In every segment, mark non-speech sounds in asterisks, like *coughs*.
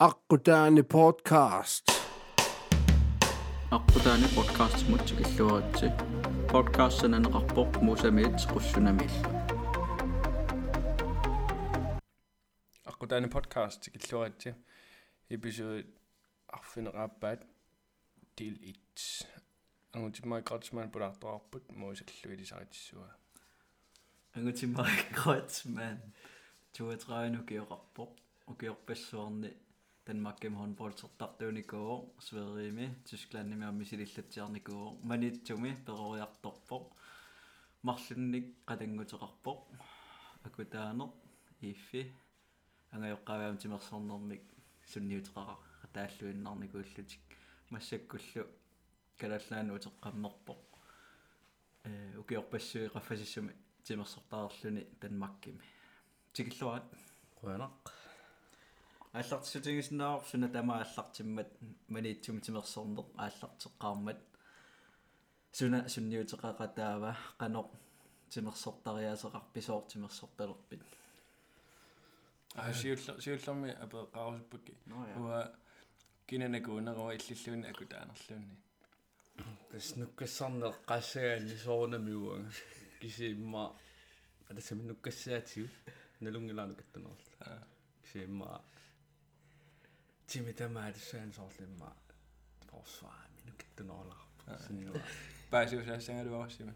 Akkudane Podcast. Akkudane Podcast mutsik illuaritsi. Podcasten on rappork muusamiit russunamilla. Akkudane Podcast illuaritsi. Episode arfin rappat til 1. Angutimai Kratzman pulartuarput muusalluilisaritsua. Angutimai Kratzman 32 nukiorarpoq ukiorpassuarni Danmark gennem håndboldsortartuunikoo Sverige Tyskland med misilillatiarnikoo manitsumi peroriartorpoq marlunnik qatanguteqarpoq akutaaner iiffi angajoqqaavaam timersornermik sunniuteqara taalluinnarnikuullutik массаккуллу калаллаан утеққаммерпоқ э укиорпассуи qaffasissumi тимерсортаарлүни Данмаккими тикиллуарат қуянақ ааллартисутингиснаарсуна тама ааллартиммат маниитсум тимерсорнеқ ааллартеққармат суна сунниутеқақатаава қанеқ тимерсортариасеқарписоор тимерсорталерпит. А сиуллер сиуллерми апеққарусуппаки уа кинанакуунерова иллиллуни акутаанерлуни тас нуккассарнеэ qassagaani soornamiuanga кисиимма атасами нуккассаатигу налунгилаану каттанерла кисиимма тимитамаалиссаан соорлимма forsvaami нукаттунерларпа синнуа паасиусаассангалуарсима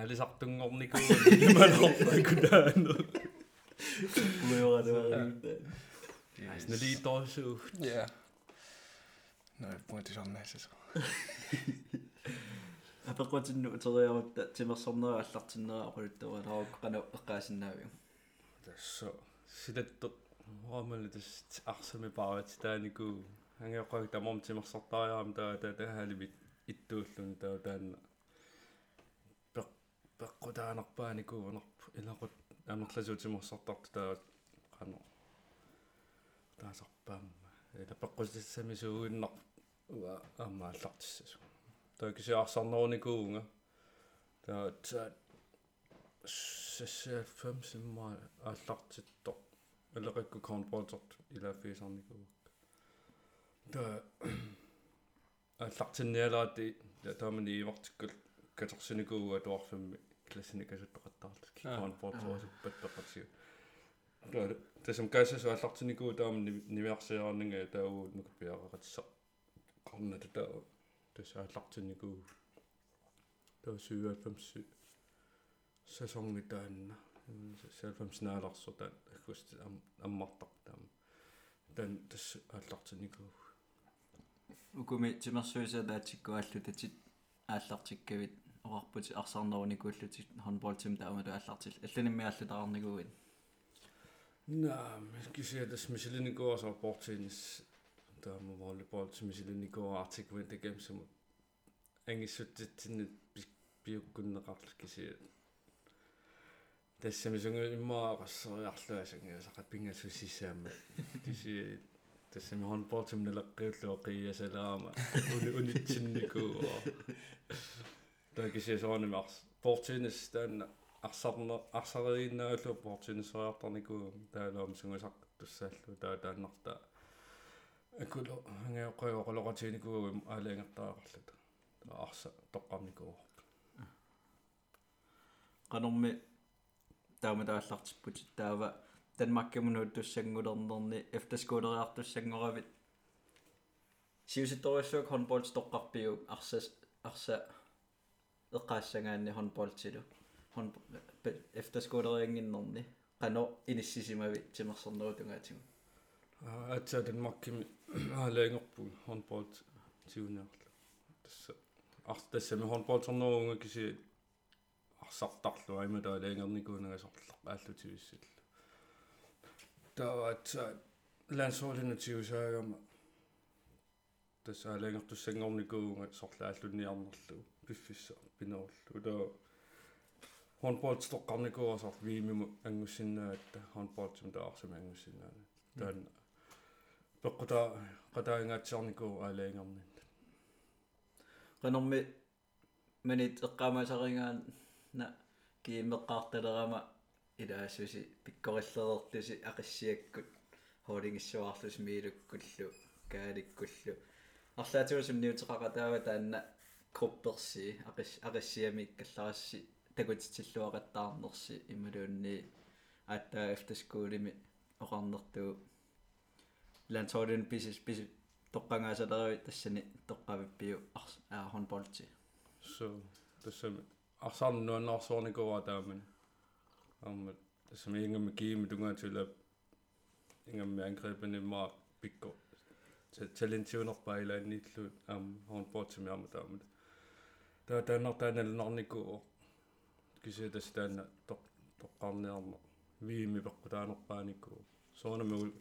алисартунгорникуу нималорпакутаану ас налиторсуу ja no puhutin sonneisessa апеққутинну утериарутта тимерсорнера аллартиннера ақулуттава наруққана эққаасиннаавиу тассо силаттеқ уамали тас арсами паават таанику ангеоққаг тамом тимерсортариарам таа таа таалимит иттууллуни таа таанна пеқ пеққутаанерпаанику анерп илақут амерласуутимерсортарту таа қано таасарпаамма эла пеққутиссами сууиннар уа аамааллартиссасу таа кисиарсарнеруникуунга таа таа сассааффам симма ааллартиттоқ алеқакку контролторт илааффисарникуу таа ааллартинниалаати таамани ивартиккул катерсиникууга туарфамми классини касуттоқаттаарлу контролторсуппат пеқатсиу таа тасам кассасу ааллартиникуу таамани нивиарсиараннга таавуу нукпиарератсақ қарната таа тас ааллартиникуу таа таан аггуст аммартар таам таан тас ааллартиникуу укуми тимерсуиса таатиккуаллу татит ааллартиккавит орарпути арсаарнеруникууллутик handball алланимми ааллутаарникууит на кисия тас мисилиникуу сор портинис таама волейбол мисилиникуу артиквен тагамсумут ангиссуттитсиннит пиуккуннеқарлу кисия тассами сақат пингассуссисаама киси тассами handball тим налеққиуллуа қиасалаама уни унитсинникуу таа киси сооними арс портинис таанна арсарне арсарииннаалу портинисериартарникуу таалаам сунгусақ туссааллу таа тааннарта акуло ангеоққиоқолоқатиникуу аалаангертаақарлута арса тоққарникуу qanорми таама тааллартиппут таава Данмаккамунут туссангулернерни эфтаскуулериартуссангоравит сиуситториуссуак handball тоққарпиу арсас арса эққаассангаанни handball-тилу эфтаскуулериангиннерни qano иниссисимави тимерсернерутунгаатигу атса данмаркими *coughs* аалаангерпу handball тиунеарлу. Тасса арс тассами handball торнерунга киси арсартарлу айму таалаангерникуунагасорлер ааллутивиссаллу тааваатса лансоолина тиусаагама тасса аалаангертуссангорникуунга сорлааллунниарнерлу пиффисса пинеруллу таа handball тоққарникуасар виимиму ангуссиннаатта handball тим таарсами ангуссиннаана таан пеққута қатаангаатсарникуу аалаангернин qanорми манит эққаамасарингаан на кииммеққарталерама илаассуси пиккориллерерлуси ақиссиаккут хоолингиссуарлус миилуккуллу кааликкуллу. Арлаатиусум ниутеқақатаава таанна крупперси ақис ақиссиами калларасси такутитиллуақаттаарнерси ималуунни ааттаа эфтерскуулими оқарнертуу лансоолин бисис бисис тоққангаасалерави тассани тоққавиппиу аа хонболти so тассами арсаарнуаннаарсуорникуа тааман амма тассами ингамми киими тунгаатула ингамми ангрепани маа пикко талентиунерпаилааннииллуут аам хонболтими аама таамат таа тааннартааналнарникуу кисия тас таанна тоқ тоққарниарма виими пеққутаанерпааникуу соонами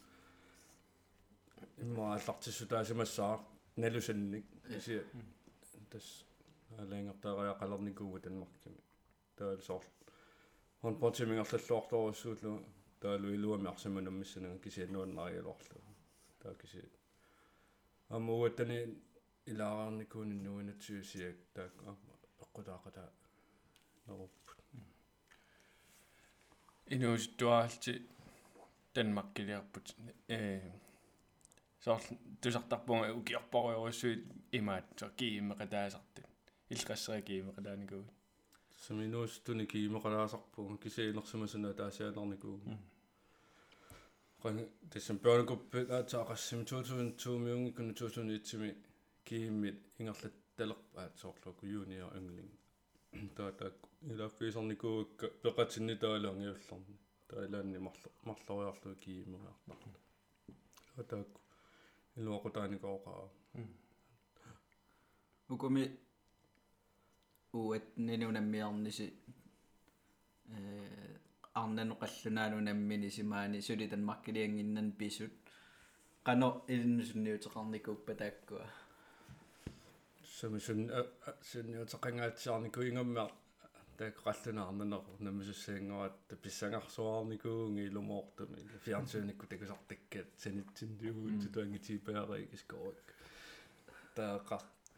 имма аллартиссу таасимассаа налусанник кисия тас алаангертаариа қалерникууга танмаркими таал соор хон потимингерллуорторуссуулу таалу илуами арсамана миссанага кисия нуаннариалоорлу таа кисия аммугаттани илаараарникуuni нуинатсуусиак таак эққутаақата неруппут инуус туаалти танмаккилиарпут э соор тусартарпунга укиарпориоруссуит имаат соо кииммеқатаасартит киимеқалааникуу саминуус туни киимеқалаасарпуга кисаилерсимасуна таасиаларникуу qan тассам børnegruppe аатаақассими 2002 миунги куна 2001 кииммит ингерлат талерпаат соорлуку юниор англинг *coughs* таатаак илаффисарникуугакка пеқатинни таалаангиулларни таалаанни марло марлориарлу киимериартар таатаак илуақутааникооқаа укуми уат нинунаммиарниси э арнану қаллунаану симаани сулитан маркилиангиннан писут qano ilnusuniuteqarnikuuppa taakkua самиsun сунниутеқангаатсиарнику ингаммаа тааққаллунаарнанеру намисуссаангуат писсангарсуаарникууги илумоортами фиарсууникку такусартаккат санитсиндугуут тутуангитипаари кискорик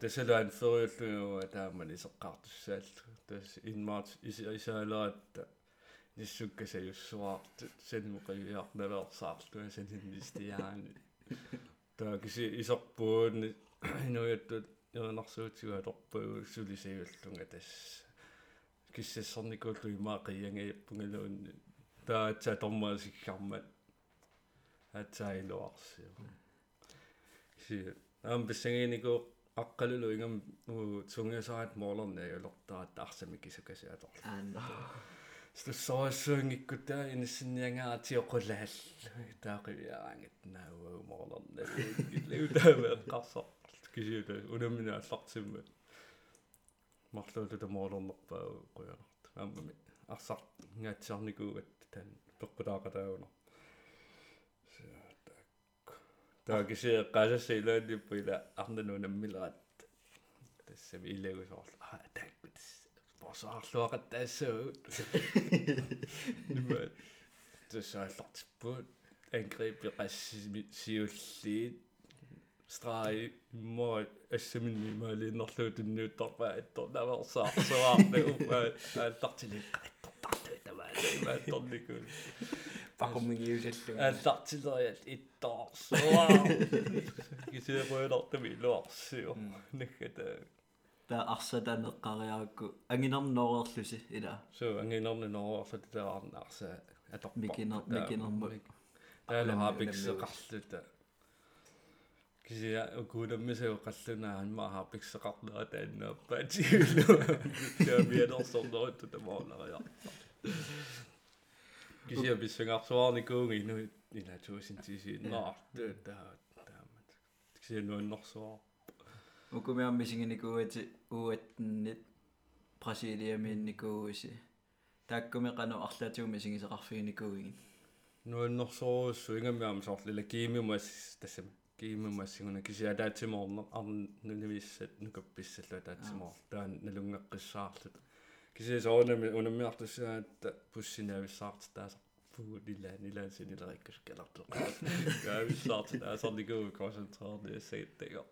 тааққа тасалаан фериуллугуа таамани сеққартуссааллу тас инмарт исаалератта ниссуккасаюссуаартут санмуқивиарналерсаарлуа саниннистиаани таакиси исерпуунни инуяттут ернарсуутсуа торпуу сулисиуллунга тас киссассарникууллу имаақиянгаиппунгалуунни таатса тормаасиккармат атсаилуарсиу си ам бисангинико аққалулу ингам уу тунгасаат моолернагалертаат арсами кисукасиатор аана стуссоассуунгиккута иниссинниангаатиоқулаал таақивиаангат наауа моолерна леутаава қарсаа кисиута унаммина аллартимма марлуулута моолернерпаа қуянарт аамми арсар гаатсарникуугат таан пеққутаақатаагуна таа кисиа қасассаилаанниппила арнанунаммилерат тассами илагусоорла аа тааккут борсаарлуақаттаассуу нима тассааллартиппут ангрипи qassimi siulliit strai mo assamini maaliinnerluu tunnuuttarpa attornaversaarsuarne uppa aallartili qaittortartu tamaala maattornikul пакумигиусаллу ааллартилериат иттаарсуа кисеруйнартами илуарсиу наггата та арсатанеққариаракку ангинернооерлуси ила so ангинерни ноорлут тааарна арса аторпа микинер микинерму таалаа пиксеқарлута кися укуунаммисау қаллунаа анма хапиксеқарлуа тааннааппа тиулу я биадерсорнерутта тамаалариа кися биссангарсуарникуунги ину ина туусинтисииннаар таа таамат кися нуаннэрсуар укумиармисигиникууати уаттнит брасилиамиинникууси тааккуми қану арлаатиуми сигисеқарфигиникуугин нуаннэрсуруссу ингаммиам соорлила киимимас тассама киимимассигуна кисиадаатсимоорне арнунивиссат нукапписсалла таатсимоор таан налунгеққиссаарлут кисия соонами унаммиартуссаатта пуссинаависсаарт тааса пуу нила нила синилериккус каларту яависсаарт таасарлигуу концентраарни ассагаттага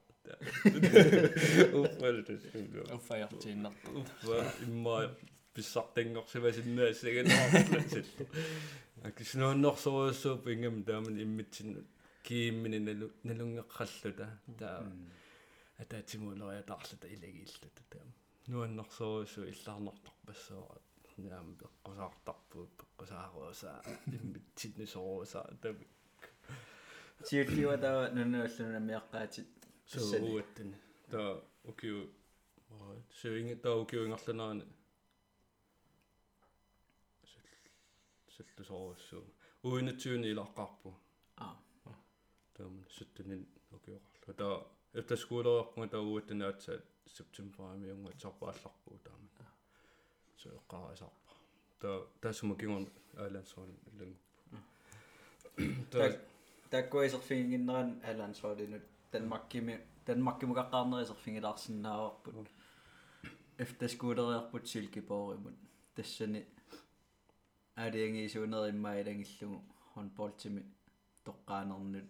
уффалтус уффаяртииннарпу уффа имма писсартангорсивасиннаассаганаартлатсит акиснууннэрсоруссууп ингам тааман иммитсиннут кииммини налу налунгеққаллута таа атаатимуулериа таарлута илагииллута таама нуаннэрсоруссу иллаарнэрторпассоо наам пеққусаартарпуут пеққусааруусаа иммитсиннусоруусаа таами сиуллиуа таа нунуаллуна миаққаатит сууаттани таа укиу сюинг таа укиуингерлунаани суллусоруссуу уинатсууни илаққарпу аа тааман суттунин укиоқарлу таа efter skoleåret der ude den er til september med unge så bare slap på der så går så der der som ging on island så længe der таккуисерфингиннеран алансуалинут танмаккими танмаккимукаққарнерисерфингилаарсиннааварпут эфтаскуулериарпут силкипооримут тассани алиангиисуунериммаилангиллугу хонболтими тоққаанернут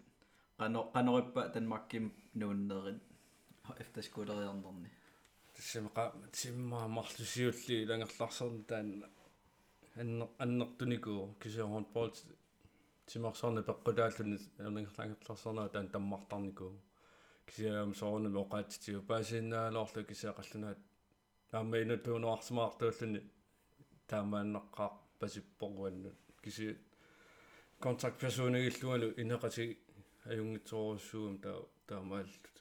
qano qanorippa tanmakkim nuunnerit эфтаскуулериарнерни тассимеқа тиммаа марлусиулли илангерларсерн таанна аннер аннертуникуу кисеорн болт тимарсорна пеққулааллуни ернингерлангерларсернаа таан таммартарникуу кисеам соорнами оқаатитиу паасиннаалоорлу кисеақаллунаат таама инутуунуарсимаартууллуни таамааннеққаа пасиппоруаннут киси контактперсонигиллуалу инеқати аюнгитсоруссуум таа таамааллут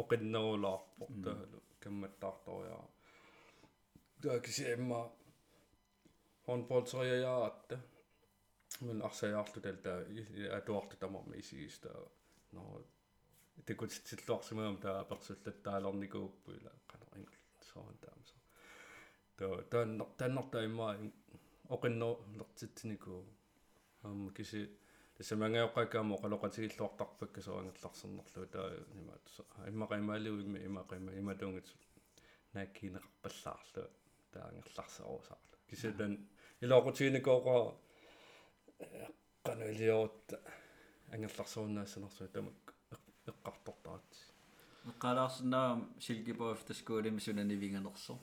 оқиннерулаарпо таалу камматтаарториаа таа киси эмма хонполтериаатта мен арсаяарту талта атуарту тамарми исигиста но текутсиллуарсимаам таа персуллаттаалерникууппуила канарингл соон таамса таа таан тааннарта имма оқиннерлертитсиникуу аама киси тассамангаоқакаама оқалоқатигиллуартарпакка соангерларсернерлу таа нимаат иммақаймаалуимми имақайма иматунгит нааккинеқарпаллаарлу таангерларсерусаарлу кисилан илоқутигникооqa каналиорт ангерларсуунаассанерсу тамак эққартортаат эққалаарсинаам силкипоо эфтаскуулими сунанивинганерсо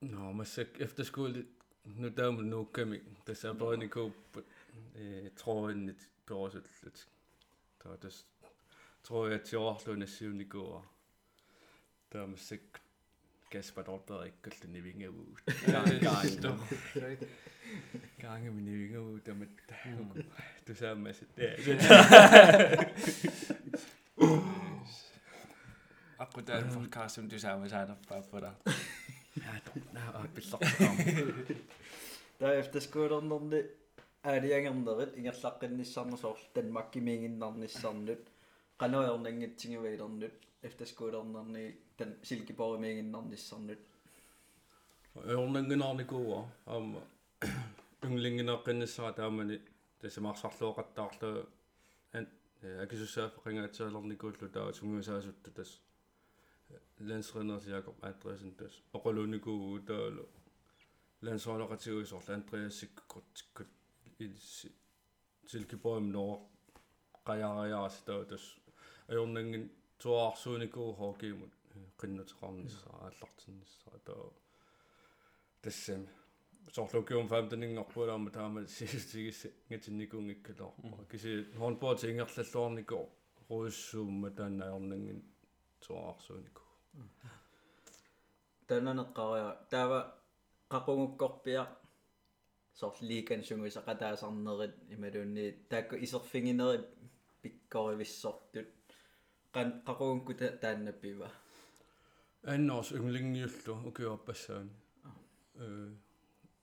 но массак efterskole nu таама нуукками тассапериникууппут э троиннит тоорсуллут таа тас троятиорлу нассиуникуа таамассак Kasper Dolberg ikkallu nivingavuu gaanga gaanga mi nivingavuu tamat tusaammasit аққутаан форкаасум тусаамасаанерпааппала ja naa pillortaam таа эфтаскуулернерни аалиангернерит ингерлаққинниссарнасоорл танмаккимиингиннарниссарнут кануйорнангитсигиваилернут эфтаскуулернерни тан силкипоримиингиннарниссарнут орнангинаарникуа аама унглингинеэққиннассара таамани тассамаарсарлуоқаттаарлу ан акисуссаафеқингаатсаалерникууллу таа сунгуусаасутта тас landsrenner Jakob Andresen тас оқалуникуу таалу landsholderatiguisорла Andreas Sikkertikut илси силкипоим ноо qajariaras таа тас. Ajornangin туаарсууникуу хоокиимут qinnuteqarnissara ааллартиннissara таа тассами сорлукиум фамтанингорпулаарма таама сисигис ngatinnikuungikkalorpa киси хорнборд ингерлаллуарникоо руиссуумма таана ajornangin туаарсууникуу тананеққариа таава қақунгуккорпиа сорлиикан сунгусақатаасарнерит ималуунни таакку исерфингинерит пиккоривиссортут qan qaqugukkuta taannappiva? Аннорс умлингиуллу укиуаппассаани э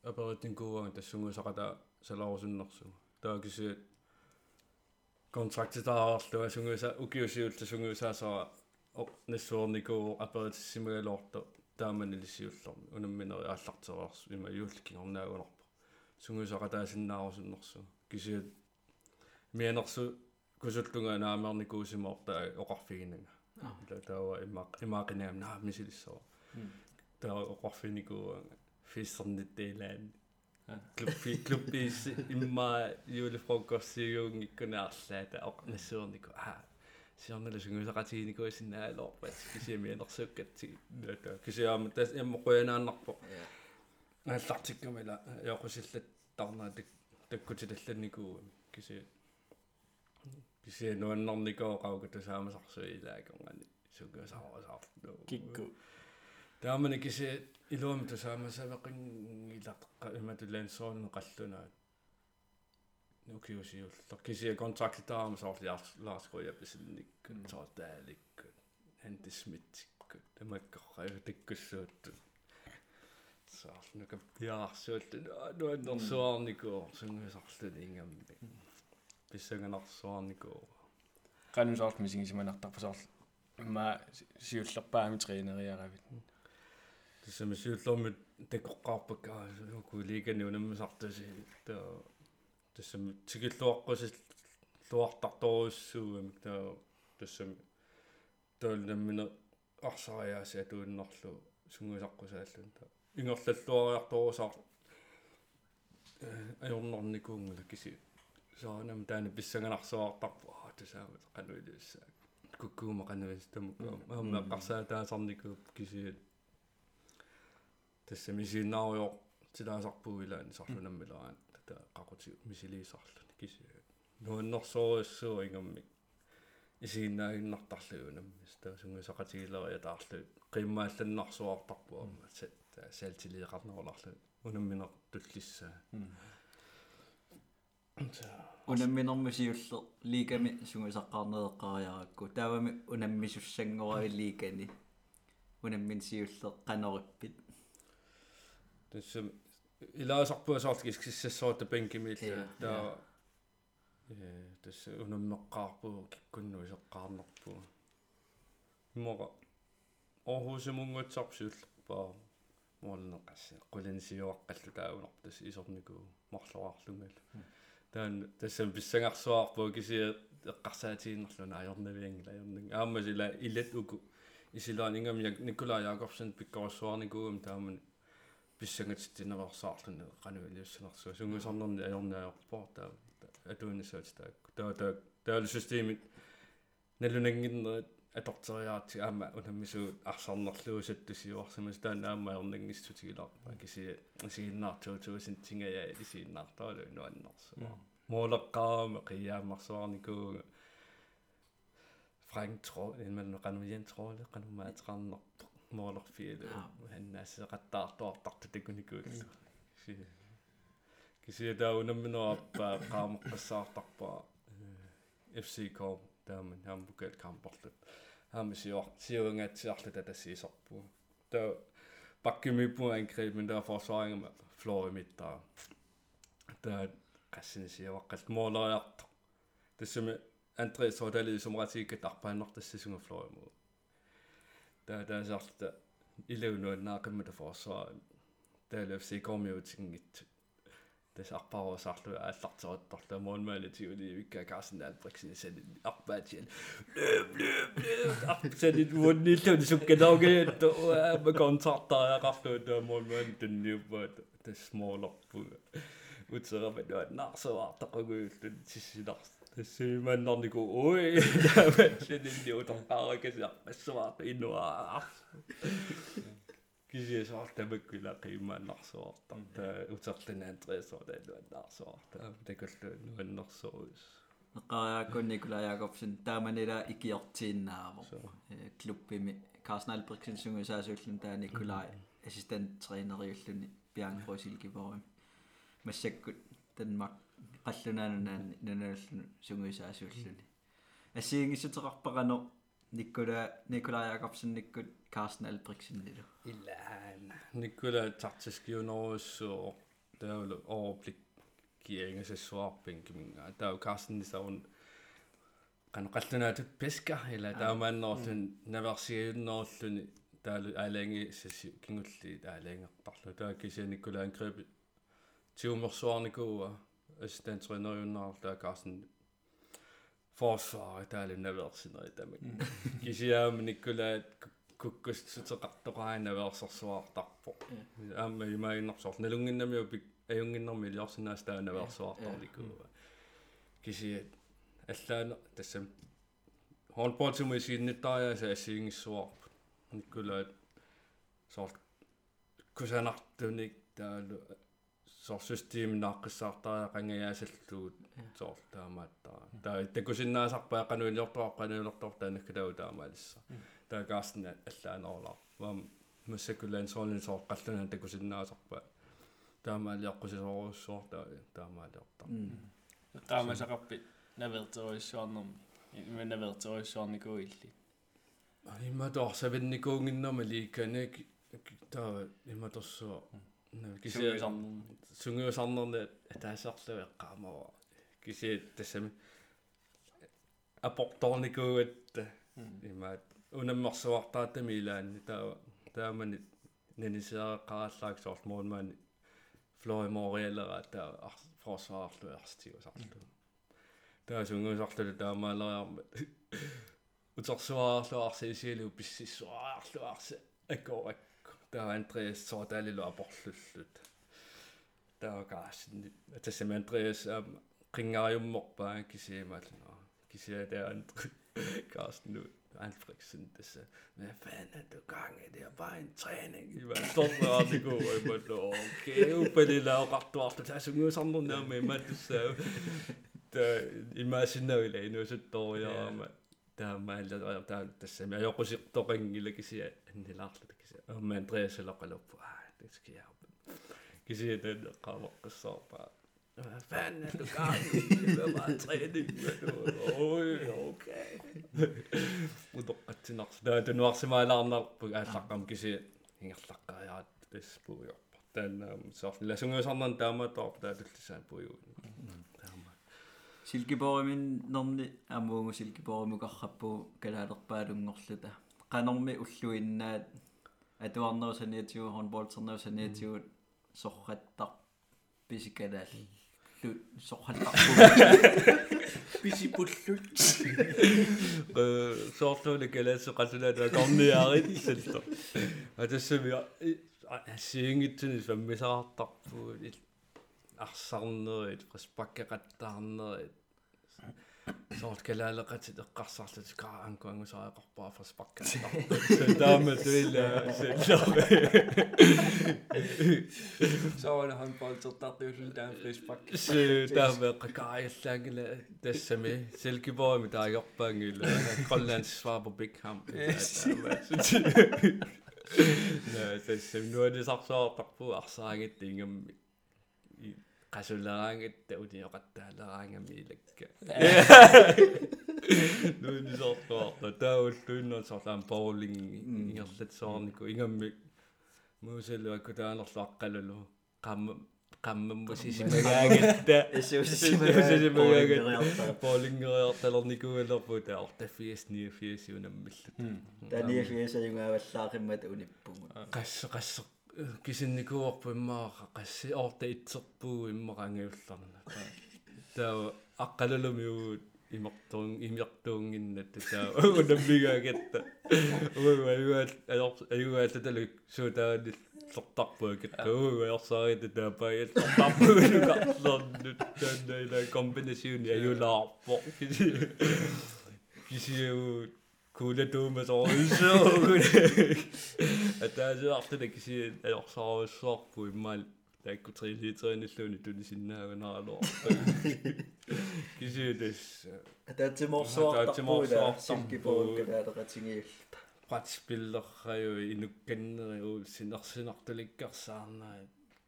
аперитинкууаан тассунгусақата салаарусуннэрсу таакиси контрактитааарлу асунгуса укиусиулла сунгусаасара оқ нассуорникуу аперитиссимагалоорто тааманилиссиуллерми унамминери ааллартераарс има юулликкингорнаагунарпа сунгусақатаасиннаарусуннэрсу кисиат мианерсу кусуллунга наамерникуусимоорта оқарфигинага ила таава имаақ имаақинаам наа мисилиссоо таа оқарфиникуу фиссерниттеилаан клубби клуббис имма юлефрокоссиунгиккунаарлаата оқ нассуурнику аа. Сиорнала сунгусақатигиникуусиннаалоорпат кисиамианерсуккатси ната кисиаама тас иммоқуянааннарпо ааллартиккамила яоқусиллат тарнаа так таккутилалланникуу киси киси нуаннарникоо qauka тусаамасарсуилаагонгани сугасаарасаарлу кикку таамани киси илуами тусаамасавеқингилаққа иматулаансоорну қаллунаат нукиусиуллер киси контрактитаарма соорлиарлаарскуя писинник соортааликкут антисмитиккут тамаккорраа таккуссуутtu саарлнука пиаарсууллу нуаннерсуарникуу сунгасарлуни ингамми писсаганарсуарникуу qanusort misingisimanartarpasoorl имма сиуллерпаами тринериаравит тассами сиуллэрмут такоққарпаккаа кулигани унаммасартаси таа тассами тигиллуаққусил луартарторуссуугами таа тассами таалнаммина арсариааси атууннарлу сунгусаққусааллун таа ингерллуариарторусаар ajornornikuungula kisi saanam taana pissanganarsuartarpu аа тасаамат qanуилиуссаа куккуума qanуис тамукку аама qarsaa таасарникууп кисиат тассами сиинаариор тилаасарпугилаани сарлунаммилараан тата qaqути мисилиисарлуни кисиат нуаннэрсоориуссуу ингаммик исигиннаагиннартарлуунаммис таасунгусақатигилерия таарлу qimmaалланнарсуартарпу амма саалтилиеқарнеруларлу унамминер туллиссаа унамминэрмусиуллер лигами сунгусаққарнеэққариаракку таавами унаммисуссангорави лигани унаммин сиуллер qanориппит тассам илаасарпуасаарлгис киссассоорта пенкимиилла таа э тасса унаммеққарпуу киккунну исеққарнерпуу иммора таавунер тасса исорникуу марлораарлунгал таан тассам писсангарсуарпуу кисия эққарсаатииннерлуна аёрнавиангла аёрнинг аама сила илат уку исилаан ингам як николай якобсен пиккорсуарникуум тааман писсангатсинерсаарлуна qanуилиуссанерсуа сунгусарнерни аёрнаажорпоо таа атуунисаат таак таа таа таалу системит налунангиннерит атортериаати аама унаммису арсарнерлуусаттусиуарсимас таана аама аернагнистутигилаарпа киси сигиннаартуутуусин тингая исииннаартаалу нуаннерсу моолеккаама қиаамарсуарникууга франк тро иман кануян троле канумаатеқарнерпо моолерфиилу ханнаассеқаттаартуартарту такуникууллу си киси таунамминуарпаа qaamеққассаартарпаа FC Corp тааман хаамбукат кампорлут хаамисиор сиуангаатсиарлу татассиисорпу таа паккимиппу ангреп мен таа. Форсварингама флоримиттаа таа qassинисиаваққалт моолериарто тассами андре содали сумратиккат арпааннартассисунга флориму таа таасаарта илуунуаннаақиммата форсваа таалафси комиутингитсу tässä apparosaarlu aallarterittorlu muunmaalatiuli vikka Carsten Albrechtsen sen arpaatial løb løb løb apsalit vunnillu sukkanauge to ma kontartariaqarlu ta muunmaal tunniuppaat tasmoolerpu utsera men no narsuartaqaguullu tissilars тассимааннарнику ой таамаатсинилли утарпааракасиар массуарта иннуаа кисиасаар тамаккула қиммааннарсуартар таа утерлина андреасоо таалуаннаарсуарта такаллу нуаннерсуус эққариаккун Николай Якобсен Nikola, Nikolaj Jakobsen, Nikol, Carsten Albrechtsen lidt. Ilan. Nikolaj taktisk Jonas og der er jo overblik regeringen se svar Benjamin. Der er jo Carsten så hun kan rette noget til pisker eller der er man når den mm. navigere når den der er længe så kingulli der er længe der der kan se Nikolaj angreb. Tjumer svarne gode. Altså, Østen træner jo når der Carsten кисиаама Никола куккустутеқартоқаанавеерсерсуартарпо аама юмаагиннарсоор налунгиннамиу пик аюнгиннэрми илиорсинаас таанавеерсуартарликуува киси аллаана тассам хорнпортсуму сиинниттариаса ассиингиссуарпу никкулаат соор кусанартуник таалу сорсустиим нааққиссаартаа qangаяасаллуут соор таамааттаа таа такусиннаасарпаа кануилиортоо кануилортоо таанаккалау таамаалисса таа каасна аллаанерлаа вам массакулаан соолин соор қаллуна такусиннаасарпаа таамаалиаққусисооруссуор таа таамаалиорта qaamасақарпи навертеруиссуарнерм има навертеруиссуарникуилли имматоор савинникуунгиннерма лиикканак таа иматорсуа кисия сунгиусарнерне атаасарлу эққаамава кисия тассами апорторникуугатта имаат унаммерсуартаатами илаанни таа таамани нанисеэққараллаак соорт моонмаани флой мориалера таа форсаарлу арстигусарлу таа сунгиусарлу таамаалериарма утерсуаарлу арсисиилу писсиссуаарлу арса аккорак таа андреас сордалилу апорллуллут таа каасни тассами андреас qingaajummerpaa kisiimaalluna kisia der andre Carsten nu Alfredsen disse hvad fanden er du gang i det er bare en træning i var stort og det går og jeg måtte okay uppe det laver ret dårligt det er så noget sådan noget med mig det så der i mig sin nøgle i noget så dårligt og man der man der der det ser jeg også sit dårligt i lagi sige en del af det kan sige og man Andreas eller kalder på det skal jeg kan sige det der kommer så bare hvad fanden er du gang i? Det var bare træning. Oj, okay. Udoqatinaq. Der er nu også meget larnar på at snakke om kisi. Hingerlaqqa ja det på jo. Den så la sunga sannan dama der der det sen på jo. Silkeborgmin norni amuungu Silkeborgmukarrappu kalaalerpaalunngorluta. qanormi ulluinnaat atuarnerusaniatigu hornbolternerusaniatigu sorrattar pisikalaal soqallarpu pisipullut soortuuli kalaassu qasulaata korniaarit salto atassami asiingitsuni fammisaartarpuut арсарнеrit фриспаккеқаттаарнеrit соорт калаалеқатит эққарсарлут кааангуангусаақарпаа фриспаккеқаттартут таама туила сэллори соона håndboldtертартиуллу таан фриспак се таама қакааяллаангила тассами селкибоами таажорпаангила Grønlands svar på Big Ham нэ тассами нуанисарсоортарпу арсаангит ингамми qasulaaraangit uniоqattaalaaraangami ilakka nuunisortuarta taulluinnersorlaam bowling ingerlatsoorniku ingammi muusallu akkutaanerlu aqqalulu qamma qammammu sisimagaagatta sisimagaagatta bowlingeriartalernikuulerpu taor taffias niafias unammallut tania fiasajungaavallaaqimmat unippugu qasse qasse кисинникуорпу иммааqa qassi орта итсерпуу иммараангиулларна таа аққалалумиугут имертуун имертуунгиннат таа унаммигаагатта уа аюат аюаататалу суутаани сортарпуакат уу аерсаарит таапаят сортарпуунукарлернут тааннаила комбинасиуни аюлаарпо киси кисиу кулатуума соорисоо атаасуартана киси аерсааруссоорпу иммаал таакку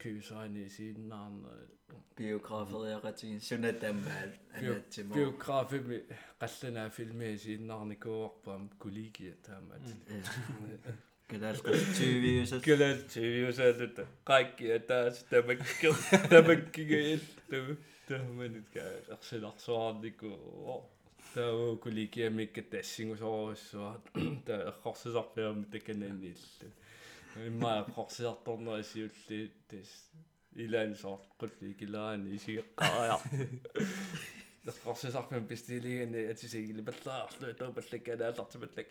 3 литериниллууни тунисиннаагунаралоо киси тас атаатиморсуартарпуила силкипоуккалаалеқатингиулла братспиллерраю инукканнериу синерсинартуликкарсаарнаа кюсаани сииннаарнаа биографериақатигин сунатаммаал анаатсимо биографими қалланаа филми сииннаарникуорпаам кулигия таамаат калаалқас тивиусас калаал тивиусаалут qaakkia taas tamakki tamakkigaillu тааманит каа арсиларсуарнику таа куликиамикка тассингусооруссуа таа эрхорсисарпиами такананнииллу имма эрхорсисарторнерисиулли тас илаан соорқулли килаани исигеққариар эрхорсисарпиам пистилигани атисигили баллаарлу таупаллакканааллартималлак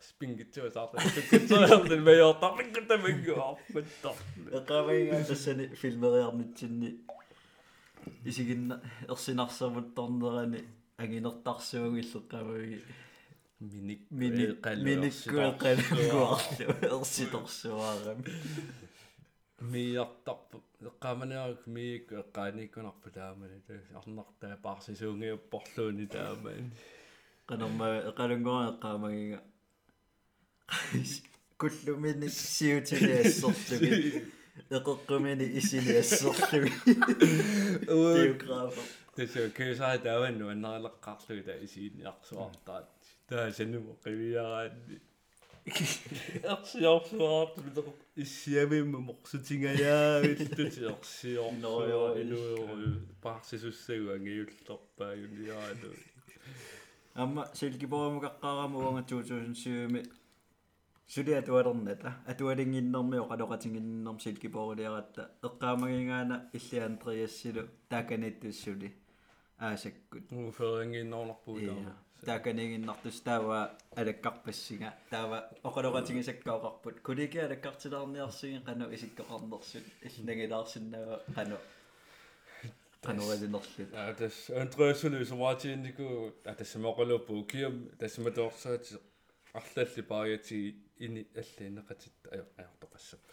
спингитсуасаарта tukkutsуарнил маёортарпиккутамаггуарпаттар эқавайгаа тассани филмериарнитсинни исигинна ерсинарсамут торнерани агинертарсуугиллеққаваги миник мини миниккуэққалуарлу ерситорсуарами миартарпу эққаманиарак миик эққааниккунарпу таамани арнартаа парсисуунгиуппорлууни таамани qanarma eqalunngora eqqaamaginga kullumini siutiliassorlugi eqeqqumini isiliassorlugi biograafer тэсэ кэсаа тааванну аннаралеққарлуги та исиинниарсуартаат таа саннумо қивиараанни арсиорсуарт бидер иссиавимма морсутингаjaavillут ерсиор Ноо, инуйору парсисуссагу ангиуллерпаагуниарану amma silkiporamukaqqarama uanga 2007 sulia tualerната atualinginnermiо qaloqatinginnerm silkiporuliaratta eqqaamagingaana illiandriassilu taakaniittussuli aasakkut уферингиннорнарпуу таама тааканигиннартус таава алаккарпассига. Таава оқалоqatigisakkaoqarput кулики алаккартилаарниарсиги қану исиккоқарнерсут иллнагилаарсиннава қану. Qanuralinerlut Ja, das Andreasulu sumatiinniku атассамоқалууппу киам тассаматорсаати арлалли пааятси ини аллиинеқатит аю аяртоқассаппу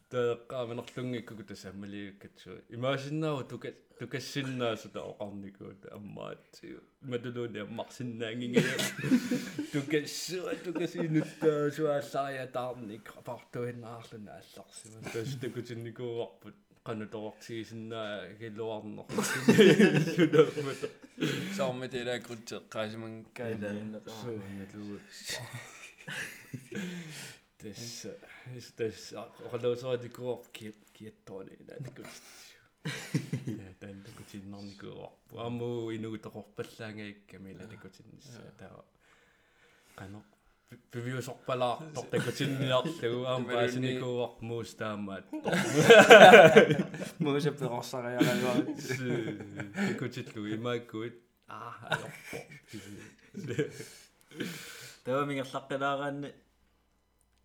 тааққааманерлунгикку тассаммалиуккатсу имаасиннааву тука тукассиннаасута оқарникуут. Аммаатсиу матулууни аммарсиннаангингиа *laughs* тукассуа тукасинуттаа суааллария таарник апартуиннаарлуна алларсима тас такутинникууарпут qanutoroqsigisinnaa *laughs* killuarner sunamata саармитила крутеққаасиман каалааннеқаа suunalu тэс тэс орлоосоодикуор ки киаттоони наникут я тан такутиннарникуор аму инугуторпаллаангаикка мила такутиннисса таа qano пивиусорпалаартор такутинниарлугу аам паасиникууар муус таамаат мууса перорсариаралуа такутиллугу имааккуит аа алорпо tawa mingerlaqqilaaраанни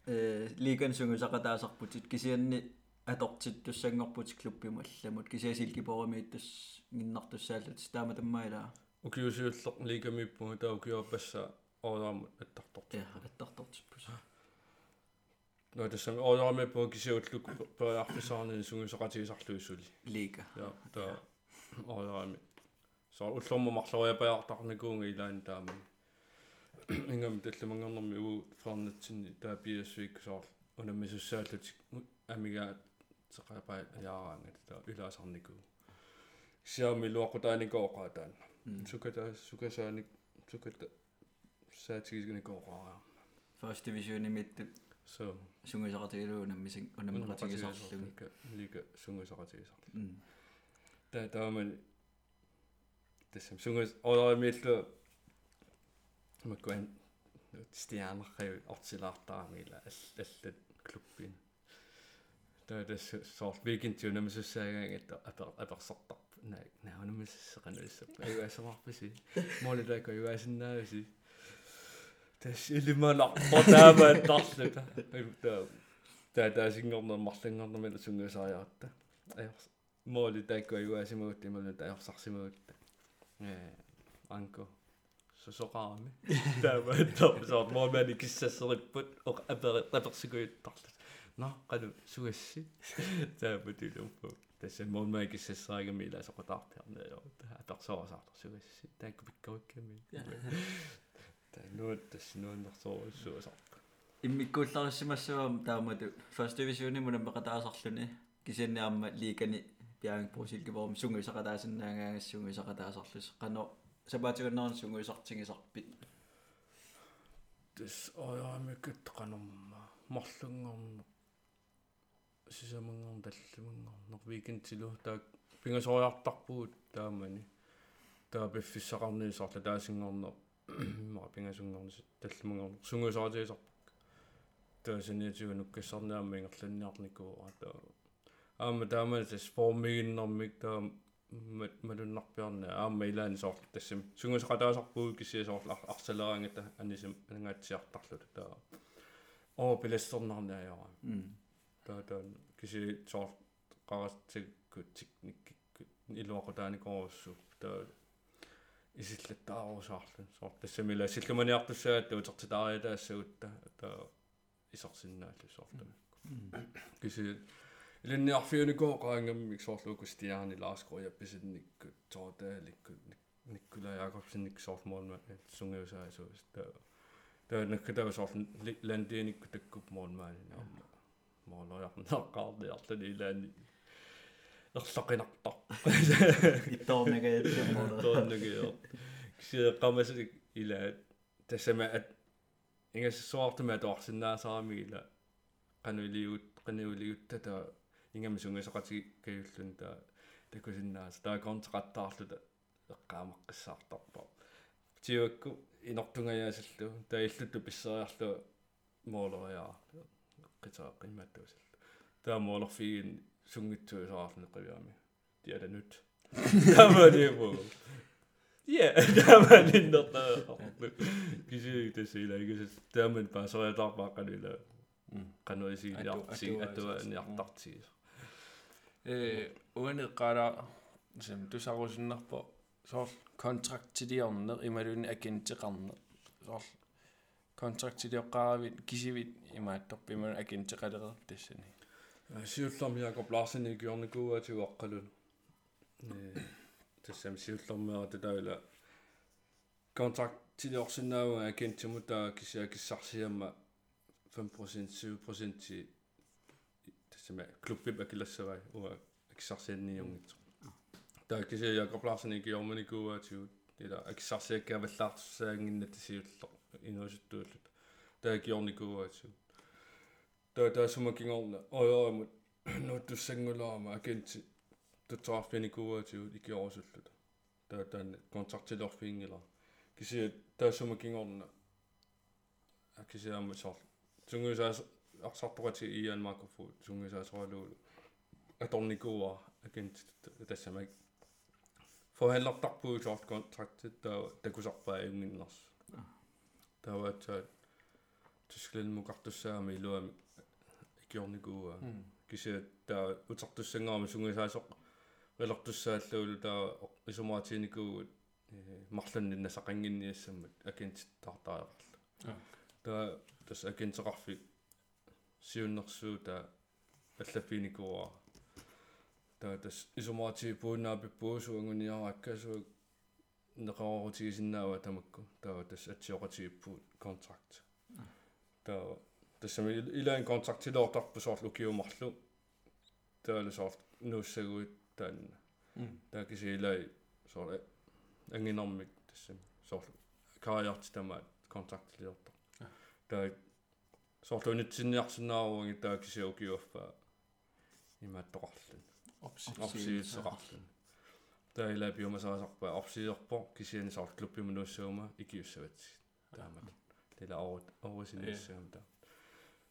э лиган сунгусақатаасарпутит кисианни атортиттуссангорпут клуббималламут кисиасилкипорамииттус гиннартуссааллут таама таммаилаа укиусиуллер лигамиппуга таа укиуаппасса оораамут аттартор я аттартортиппус но тассами оораамиппуга кисиуллук периарписаарни сунгусақатигисарлуиссули лига. Я таа оораами со уллерма марлориапаартарникуунга илаан таама ингам талламангернэрми уу. Фернатсинни таа пиассуик соор унаммисуссааллутик амига теқапаа яараангат таа илаасарникуу сиами луақутааникооқаа таана суката сукасааник суката саатигисгникооқаа first division имитт so сунгусақатигилуунаммисин унаммеқатигисарлуги лига сунгусақатигисарлу м таа тааман тассам сунгус оораамииллу маккуан стианерхай ортилаартарамила аллаллат клуббин таа тасс сорт викинтиу намисуссаагаангат апер аперсартарп наа наунамиссеқануиссап аюасамарписи молилака юасиннааси тасс илималарпо таамаат тарлута таа таа таасингорнер марлангорнермила сунгусаариаратта аярс моли таакку юасимагут ималу таярсарсимагут э анко сосоqaami таамааттар соор моомани киссассериппут оқ апери таперсикуиттарлут на qalu суасси тааматилумпу тасса моомани киссассерагами иласоқутаарпиарнаа аперсоорсаартар суасси таакку пиккавикками таануут тасс нууннэрсооруссуасарпа иммиккууллариссимассавам таамату. First division мунаммеқатаасарлүни кисианниарма лигани пиаанг просилкиворум сунгуисақатаасиннаагаагассунгуисақатаасарлус қано сабаатигуннаарн сунгуисартингисарпит тас ояамиккат qanumma марлунгорна сисамангорн таллумангорнер викентилу таа пингасориартарпуут таамани таа пиффиссақарниисарла таасингорнер ма пингасунгорнис таллумангорнер сунгуисаратигисарпак таасиниатигу нуккассарнаама ингерланниарникуу таа аама таама тас формигиннэрмик таа малуннарпиарна аама илаани соор тассам сунгусақатаасарпуу киссиасоор арсалераангата анисам ангаатсиартарлута таа оо пилассернарнааяра м таа таа киси соор qaratsikku tiknikkikku iluaqutaanikoorussuu taa исиллаттаарусаарлун соор тассамила силлуманиартуссаат утертитаариатаассагутта таа исорсиннааллу соортамакку киси илинниарфиуникоо qaangаммик соорлуукустиаарни лааскориапписинникку тоотааликку никкулаяакорсинник соортмоонма сунгиусаасуус таа таа наккатаа соор ландиникку таккуп моонмаани наама моолоярнеққаарлиарлани илаани ерлоқинартар Итторнагаатсиммоо. тооннагио кисеэққамасик ила тассама ат ингассуартума тоорсиннаасаарами ила канулиут канулиуттата ингами сунгасақати каюллун таа. Такусиннаас таа контрактаарлута эққаамаққиссаартарпа тиуакку инортунгаяасаллу таа иллутту писсериарлу моолориаа qitaaqqimaattuusall tаа моолорфигин сунгитсуисаарлу qivиами тиала нут таманиво Ja, таман иннертаа киси тасила игис таман пасориатаарпааққалула кануисигилиарти атуаниартартигис э уанеққала сам тусарусиннарпо соор контрактилиорнеқ ималуни акинтеқарнеқ соор контрактилиоққаравит кисивит имаатторпиман акинтеқалерер тассани сиулларми Jakob Larsen игиорникууатигуаққалун э тассам сиуллармиара татаила контракт тилиорсинаауга акинтимута кисиа киссарсиамма 5% 7% ти тассама клуббип акилассавай уа акиссарсианниунгит таа кисиа Jakob Larsen игиорманикууатигут ила акиссарсиаккааваллаартуссаагинна тасиуллер инуусуттууллут таа гиорникууатигут таа таасумакингорна оёрамут нуттуссангулаама акинти тутсаарфиникууатигут икиорусуллута таа таан контрактилорфиингила киси таасумакингорна акисиаама сор тунгусаас арсартуqati иан макофу тунгусаасоалуу аторникууа акинти тассамак forhandlertarpuu sort kontraktit таа такусарпаа иунгиннарс тааваатсаа тусклен мукартуссаами илуами икиорникууа кися таа утартуссангаама сунгисаасоқ велортуссааллуулу таа исумаатиникуугут марланни насақангинниассаммат акинтиттартаареқарлу таа тас акинтеқарфи сиуннэрсуу таа аллаффиникууа таа тас исумаати пууннаапиппуусу ангуниарааккасуу неқарорутигисиннаава тамакку таа тас атсиоқатигиппу контракт таа тассами илаан контрактилоортарпу соорлу киумарлу таалу соорт нууссагуит таанна таа киси илай соор ангинэрмик тассами соорлу кариарти тамаат контрактилиортар таа соорлу унитсинниарсинааруги таа киси укиуаффа имааттоқарлун орсиитсеқарлун таила биомасаасарпа орсиерпо кисиани соор клуббима нууссуума икиуссаватси таамат тила аут аусиниссаам таа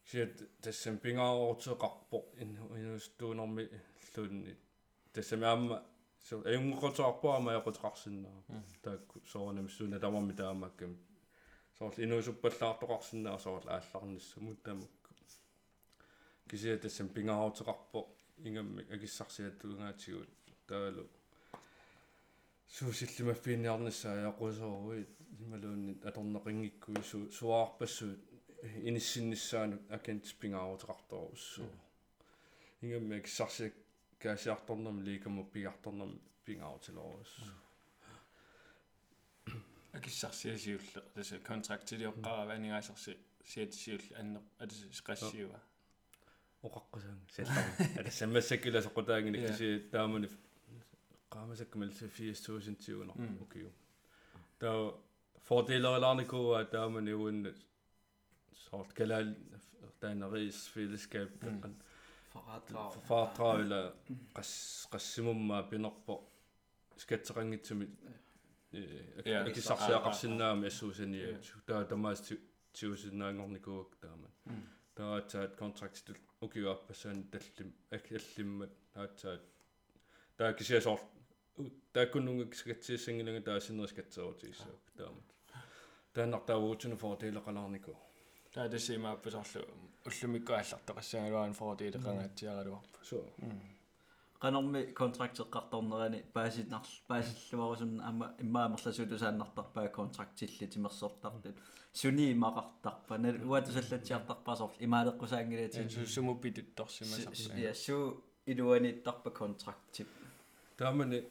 кисиат тассам пингааортеқарпо инустуунэрми луунни тассами аама so энгоқотаарпаама яқутеқарсиннаа таакку соорнам суна тамарми таамаккам соорл инуусуппаллаартоқарсиннаа соорл аалларниссамут таамакку кисиат тассам пингааортеқарпо ингамми акиссарсиаттугаатигут таалу суусиллимаффиинниарниссаа яқусооруи ималуунни аторнеқингиккуи су суаарпассуут иниссиннссаанут акентиппингааруутеқарторуссуу ингамми акиссарсиак каасиарторнам ликаму пигарторнам пингаарутилоруссуу акиссарсиасиулле таса контрактилиоққарава анигаасарси сиатисиулли анне атаса сеқассиуа оқаққусаан сиаллар ала саммассаккила соқутаагини киси таамани qaamasakkmal 8000 tiuner okay der fordelerne taamani uun sort kalal taanaris fællesskab fartraula qas qassimumma pinerpo skatserangitsumi акисарсиақарсинаами ассуусаниат таа тамаас тиусиннаангорникуук таама таатсаат контрактит укиуаппасаан таллим аллиммат таатсаат таа кисиасоор тааккуннунга кисгатсииссангилага таасиннерискатсерутигиссуук таама тааннартаавуутсуна форделеқалаарнику таа тассимааппасарлу уллумикку ааллартоқассаагалуан форделеқангаатсиаралуарпу so qanarmi kontraktеққарторнерани паасиннар паасиллуарусун ама иммаамерласуу сааннартарпаа контрактилли тимерсортартут суни имақартарпа нал уатусаллатсиартарпаа имаалеққусаангилаати суму питутторсимасарпаа я су илуаниттарпа контрактип таамани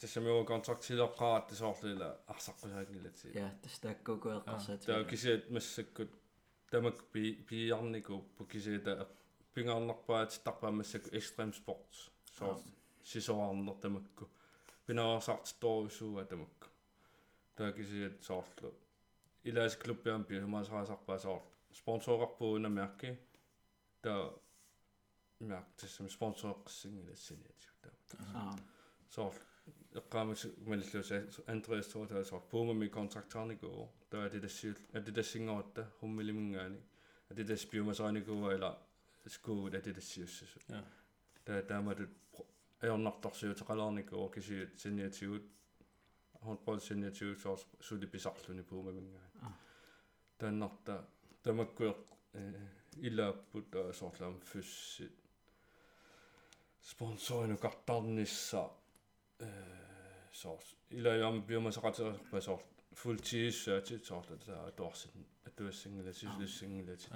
тассамиуа контрактилеққаrat тасоорлила арсаққусаангилати я тастааккукуэққарсаати таа кисиат массаккут тамак пи пиарнику пукисиата пингаарнарпаат тарпаамассак экстрем спортс соо сисоарнер тамакку пинаарсартторусууга тамакку таа кисиат соорлу илаас клуббиам пи хумаасаасарпаа соор спонсорарпууна мерки таа мерк тэсэм спонсореққиссингилассиниатиу таа аа соор эққаамас маллуса андреас тоотаа соор пуумами контрактаарникуу таа атитассиул атитассингоотта хуммилимингаани атитас пиумасааникууа ила скуут атитассиуссасу таа тааматут аёрнарторсиутеқалаарникуу кисиут синиатигут хонпол синиатигут соор сули писарлуни пуумамингаани тааннарта тамаккуэ илааппут соорлаам фуссит спонсорину картарнисса э соор илаям биомасақатерерпа соор фултииссаати соорлу таа туарсит атуассингиласиллуссингилати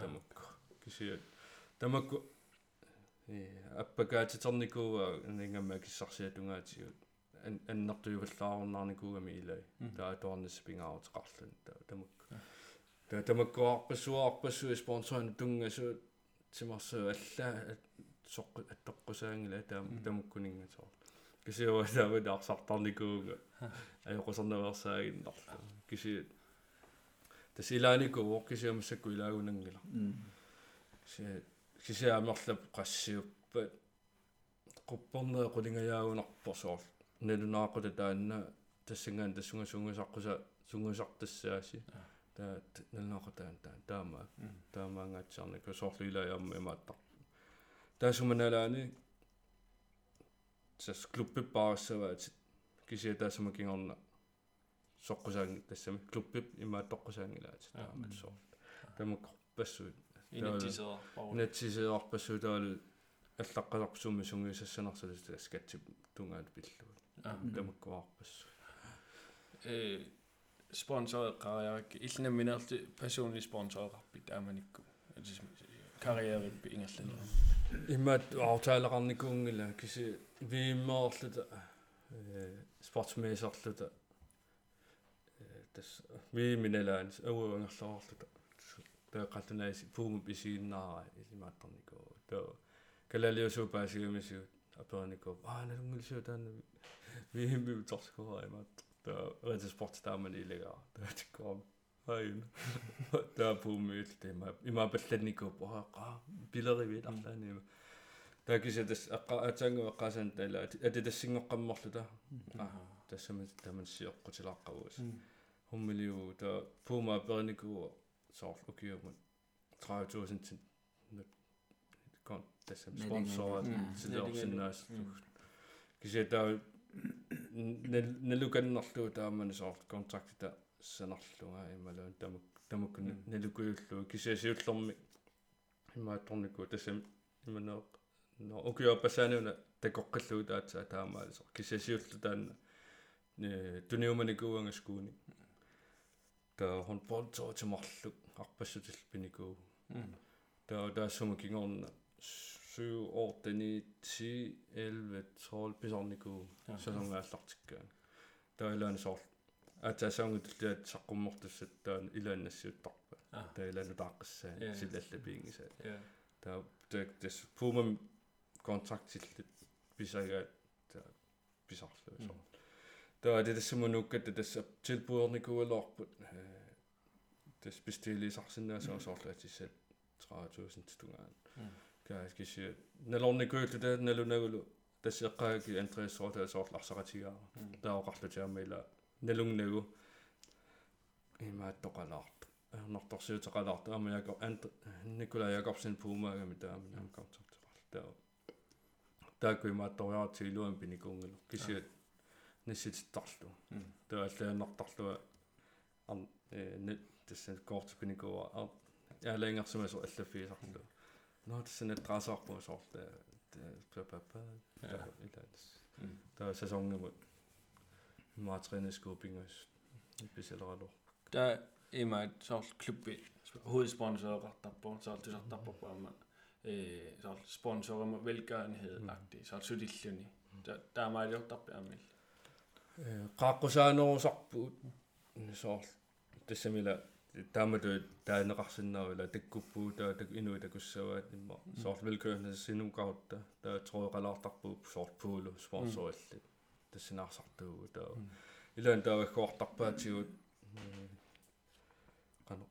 тамакку кисиат тамакку э аппакаатитерникууа нингамма киссарсиатунгаатигут аннартуйуваллаарнаарникуугами илай таа туарнис пингаарутеқарлун таа тамакку таа тамаккуарпассуарпассуи спонсорин тунгасу тимарсу алла соққу аттоққусаангила таа тамаккунинга соор кисиуа таават арсартарникууга аёқусарнаверсаагиннарлу киси тасилааникуу кисиамассакку илаагунангила киси кисиамерлап qassiuppat quppornea qulingayaagunarpor soor nalunaaqula taanna тассангаан тассунга сунгусаққуса сунгусартассааси таа налнеқатаан таа таама таамаангаатсаарни кусоорлуилаярма имааттар. Таасуманалаани сас клуббиппаассаваат кисия таасума кингорна соққусаанги тассами клуббип имааттоққусаангилаат таама соор тамак пассуут инитисоо натсисеарпассуу таал аллаққаларпсуумми сунгиусассанарсалу скатсип тунгаат пиллу тамаккуарпассу э спонсор карьерик иллнаминерти персонли спонсорарпи тааманикку карьериппи ингерлана иммат аутаалеқарникуунгила киси вииммоорлута э спортсмеисерлута э тас вииминалаан ауангерлоорлута таақатунааси пуума писииннаара илимааттарникуу таа калалиусуу паасигамисуут аперникуу аа налунгилсуу таана виимми торскуа *laughs* имаат таа рэдэ спорт таамани илегаа таатиккуам айн таа пуумиил тема има балланникуу паа билеривит арлаанима таа кисатас аққа атаангу аққаасан таала атитассингоққамморлута аа тассамас тамансиоққутилааққавус хуммилиу таа пуума аперникуу sort ukkiumut 30000 til kon tässä sponsorat sidorsinnaas kisi ta nelukannarlu taamani sort kontraktita sanarluga imaluun tamak tamakun nelukuyullu kisiasiullormi immaattorniku tassam imaneeq no ukkiuappasaanuna takoqqalluu taatsa taamaalis kisiasiullu taanna tuniumanikuuangaskuuni та хон понцо тимарлук арпассутил пиникуу та таассума кингорна 7 8 10 11 12 писарникуу сасонгааллартиккаан таилаан соор атасаунгутуллиат саққуммортуссат таан илааннассиуттарпа таилаану тааққиссаани силлаллапиингисаа таа так тас пумам контрактиллит писагаат таа писарлуу соор таа det тассамунуккат тасса tilbuerникуалоорпут тас пистилисарсинаасаа соорлаатиссат 30000 тунгаан каас киси налорникууллута налунагулу тассеққааги андреас соорта соорларсаратигаа таоқарлутиаммила налунгнагу имааттоқалаарт норторсиутеқалаарт аама яко ант никола якобсен пумаагами таамина контактеқар таа таакку имаатториартигилуам пиникуунгало кисиат нассититтарлу тааллааннартарлуа tässä koortukuni kuva ja längere som så alle fire sagt no det sen et drasser på så det det pappa der er sæsonen hvor meget træne skubbing og specielt ret der er mig så klubbe hovedsponsor ret på så alt det ret på på mig så sponsorer med velgørenhed agtig så så det таамату таанеқарсинаавила таккуппуу таа так инуи такуссаваат имма соор велкørenhed синукаутта таа троеқалаартарпуу соор пуулу спонсорилли тассинаарсартуугу таа илаан тааваккуартарпаатигут qano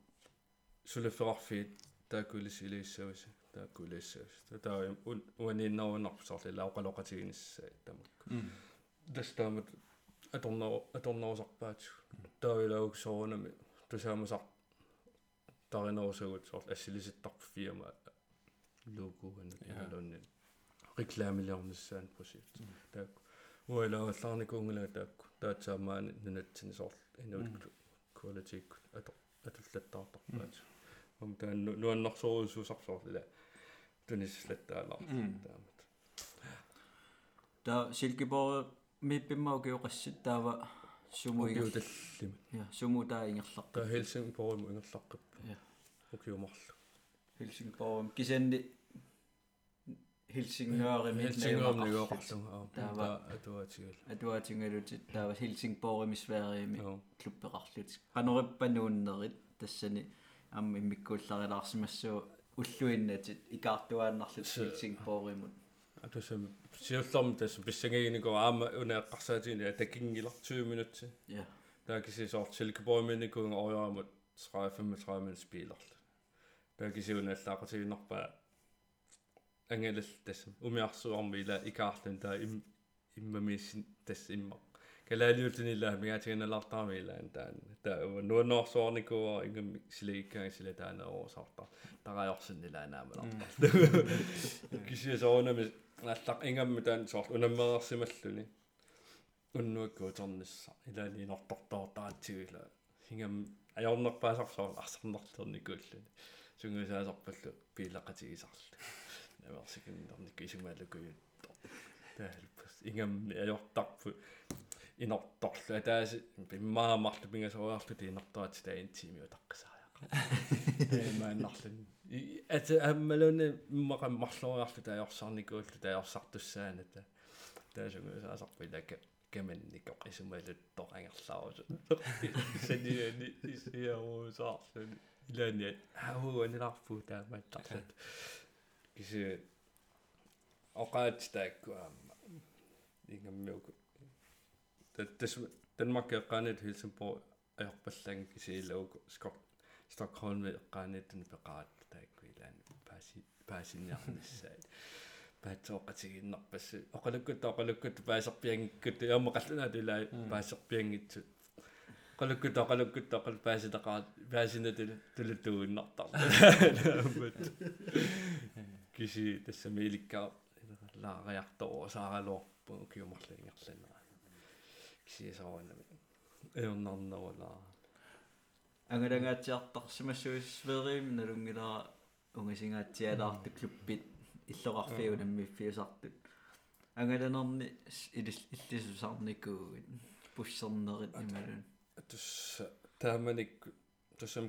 сулеффеқарфиит тааккулисилииссависа тааккулииссавис таа уанииннеруунарпу соорлила оқалоқатигиниссаа тамак тастаамат аторнеру аторнерусарпаатигу таавилаук соонами тусаамасар таринерусагут соорлу ассилиситтарпу фирма логоанут иналунни рекламилиорниссаан прожект таак уайлааллаарникуунгила таакку таатсаамаани нунатсини соорлу инуут quality атор атуллаттаартарпаат ум таан нуаннарсоорусусарсоорлила тунислаттаалар таамат та Silkeborg миппиммау киоқассит таава суму игер таллими я суму таа ингерлақ та хелсингборг ингерлаққип Ja. окиумарлу Helsingborg кисанни Helsingør хелсингорм нигоқарлу Таава. аа атуатигал атуатингалутит таава Helsingborg мисвээриими аа клуппеқарлут канориппанууннерит тассани амми миккуулларилаарсимассуу уллуиннатит икаартуааннарлут Се- Helsingborgимут атусам сиуллорм тас писсангигинико аама унеэққарсаатигини таккингилар 20 минутти ja таа киси соор силкебойминикуун ориарамут 35 минут спилерлу таа киси унааллаақатигиннарпаа ангелл тас умиарсуарми ила икаарлун таа им иммамисин тас имма калаалиутинилаа мигаатиганалартарми илаан таан таа. Нуаннорсуарникуа ингам силиккаан сила таанеруусарта тараажорсиннилаанаамаларта *laughs* киси соонами аллақ ингамми таан соор унаммерерсималлуни уннуаккуутернисса илаани нортортоортаатсигила хингам аёрнерпаасарсоо арсарнертерникууллуни сунгусаасарпаллу пилақатигисарлу наверсикиннерник исумаалукуйутто таалпас ингам аёртарпу инорторлу атааси пиммаамарлу пингасориарлу тиинэртаат таин тимиу таққисааяқа мааннарлун ата аммалуни иммақаммарлуриарлу таажорсарникууллу таажорсартуссааната таасунгусаасарпилака каманникоқ исумалуттор ангерлаарусу саниани исиаруусаарлуни илаани аауаниларпу таамааттарлат киси оқаатстааккуаама ингаммиуку таттас Danmark эққаанит Helsingborg аёрпалланг кисиилауку скок Stockholm эққаанитэн пеқаат таакку илаани пааси паасинниарниссаа паатсооқатигиннарпасси оқалуккут оқалуккут паасерпиангиккут яамақаллунаат илаа паасерпиангитсут оқалуккут оқалуккут оқал пааситақаат паасинатул тулутууннартар киси тассамиликкаа лаариартороо сааралуарпу киумарлингерланера киси саанами эорнарнерулаа ангаlangaatiartarsimassuisverim nalungilaa ungasingaatialaartu kluppit иллоqarfiunammiiffiusartut ангаланерни илис иллисусарникуугит пуссернерит ималун тус тааманик тусам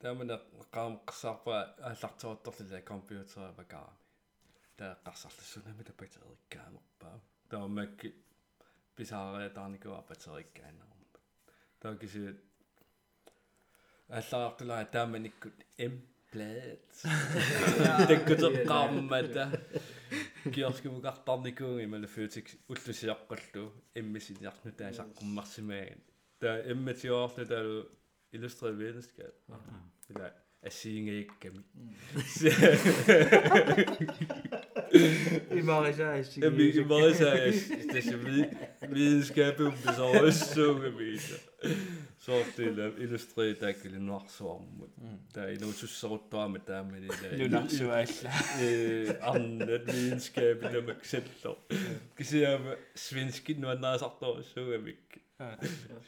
таамана qaam qassarpa ааллартуатторлила компьютера бакаами таа qassарлуссунами тапатериккаамерпаа таамакки писаариатаарникуа патериккаанерма таа киси ааллаартулаа тааманиккут эм плэт таккутеққармата киорскумукартарникууги малаффиутик уллусиаққаллу эммисиниарну таасаққуммарсимааган таа эмматиорлу таалу иллюстрeret videnskab eller асиингеикками имарисаасси Jamen, i måde så er det så videnskab om det så også så viser. Så det er illustreret der kan nok så om der er noget så så der med der med det der. нунарсуаалла Eh, andet videnskab der med selv. Kan se om svensk nu er der så der så er vi.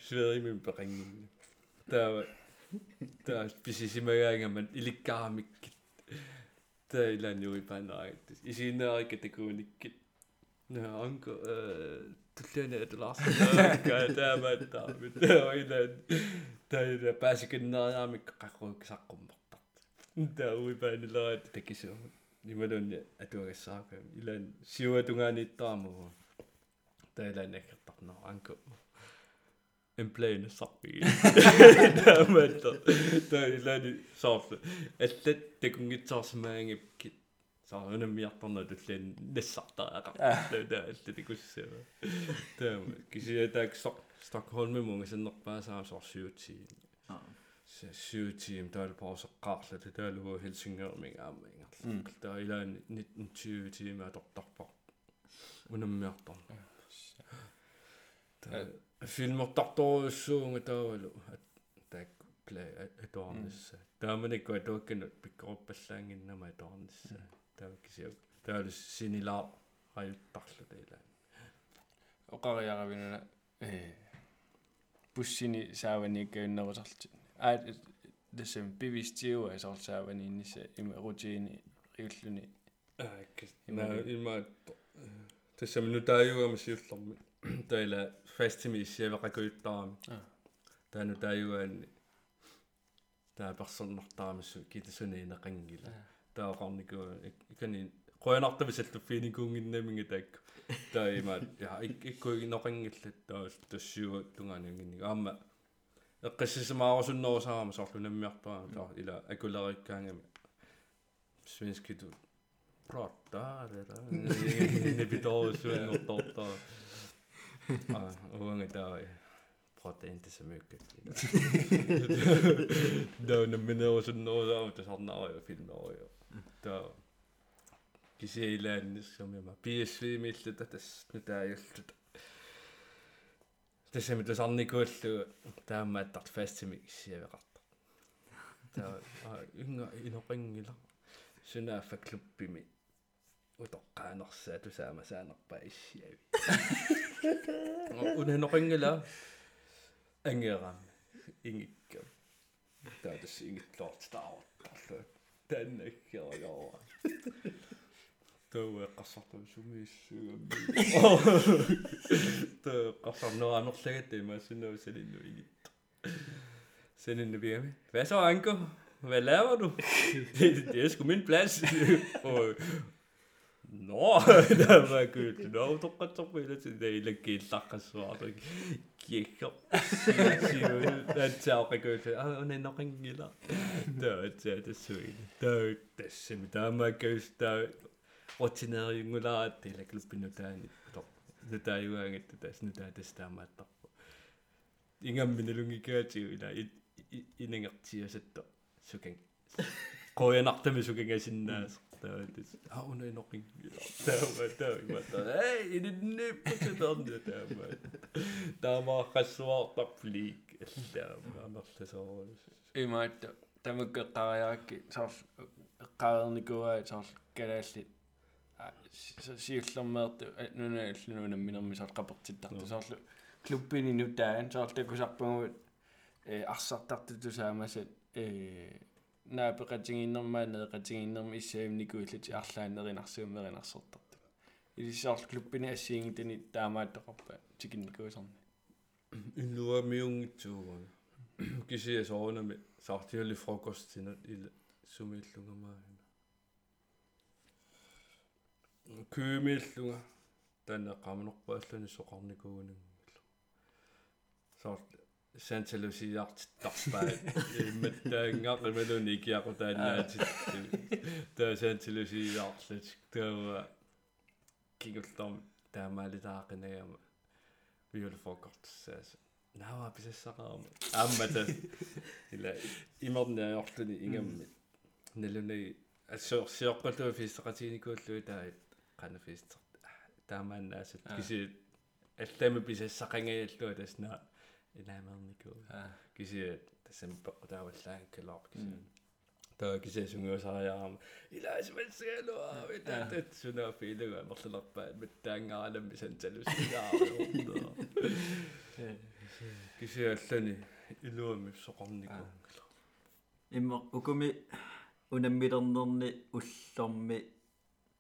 Sverige med beregning. Der der er precis i mig men illegal таилаани уипаанаагит исинеарикка такууниккит наа анко э туллиана аталаарсаа таамааттаа таилаан таила паасикиннериаамик қақрук саққуммартарт таа уипаанилаат такисуу нималуунни атуагассаака илаан сиуатунгааниттаамуу таилаан аккертарнаа анко эмплейн сарпи таамаатта таилаани саарла аллат такунгитсаарсимаангипкит саарунаммиарторна туллиан нассартаақар таа алла такуссава таама кисиатаак сок Stockholm синнерпаасаа сорсиути сиутиим таал паусеққаарлу таалугу Хelsingørмиг аама ингерлу таа илаани 19 тима тортарпар унаммиартар таа фильмертарторуссуунга таавалу таак плей атуарнисса тааманикку атуакканут пиккоруппаллаангиннама атуарнисса кисиу таалу синилаа аюттарлу таилаа оқариаравинуна э буссини сааваниккаиннерусарти аа дэсэм бивистиу асорсаавани инниса има рутиини риуллуни ааккис на има тассам нутааюгама сиуллэрми таила фастими иссиавеқакуиттарами таану тааюгаанни таа персоннартарамассу китасуни инеқангила таақарникуа икани qoyanartamisalluffiinikungиннаминга таакку таа има я иккуи ноқангиллат таа тассиуа тунгаанангиннига аама эққиссисамаарусуннерусаарама соорлунаммиартараа таа ила акулериккаангами свенскиту праттаарера небитоосуангортортаа а уанга таа protein så mycket. Då när man är så då кисиилааннссумима PSV миллута тас нутааюллут тассами тасарникууллу таамааттарт фастими киссиавеқарта таа инга инопингила сунааффа клуббими утоққаанерсаа тусаама саанерпа иссиави унанопингила ангерам ингикка таа тас tännekin alkaa Tøwe qassartu sumiissuum. Tøwe qassarnua anerlagatti ma sinua selinnu igit. Selinnu biami. Hvad så Anko? Hvad laver du? *laughs* det, det er sgu min plads. og, Nå, der var godt. Nå, du kan tage på det til det, eller gælde lakker så, du gik op. Der tager jeg godt. Ah, og nok en gælder. Der er det, det så ikke. Der er det simpelthen, der er meget godt. Der рутинериунгулаат ила клуппинутаани тор нутааюаангат таас нутаа тастаамааттарпу ингамминалунгикаатигу ила инангертиасатто сукан коянартами сукангасиннаас таатис ауна ноқин таама таама эй ининниппутатерни таама таама хассуартар флик аллаама амерласоорус имаатта тамаккеққариаракки саар эққарерникуаа саар калаалли сиуллэрмеэрту нунааллунуунамминерми саар қапертиттарту саарлу клуббини нутаан саартакусарпагуут э арсартарту тусаамасат э наапеқатингиннэрмаа неқатингиннэрми иссаимникууллати арлааннеринарсуумеринарсертарту илисаар клуббини ассиингитани таамааттоқарпа тикинникуусарни иннуамиунгитсууга кисия соонами саартиули фрокостина ила сумииллугамаа кüüмииллуга тана qamnerpaallani soqarnikuunangullu saart санталусиартиттарпаа имматтаангааqimaluni икиақутаанаатит таа санталусиаарлат таава кигуллерм таамаалитаақинагама виулфокортсаас нава писассақарама ааммата ила имерниаёрлуни ингамми налуни ассоорсиоққалуа фиссақатиникууллуи таа qanafiist таамааннаасат киси аллами писассақангаяллуа тасна илаамерникуу киси тассампеқ тааваллаан калоор киси таа киси сунгуусариарама илаасмассагалуа витат суна филуга мерлерпаа маттаангааралам писанталусигаа киси аллани илуами соқорникуу имма укуми унаммилернерни уллорми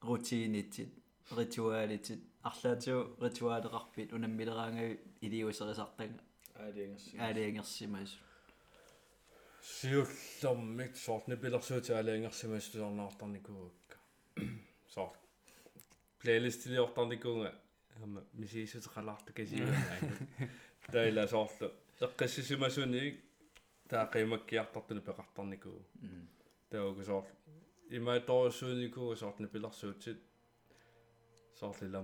рутиинитит ритуалитит арлаатиу ритуалеқарпит унаммилераангави илиусерисартанга аалиангерси аалиангерсимас сиуллэрмик соортни пилэрсуути алиангерсимас тусарнаартарникуугакка *clears throat* соор плейлист илиортарникуунга ама мисисутеқалаарта касигаанаа таила соорлу эққассисимасуник таақимаккиартартуни пеқартарникуу тауга соор иматорусууникуу соортни пилэрсуутит соорлила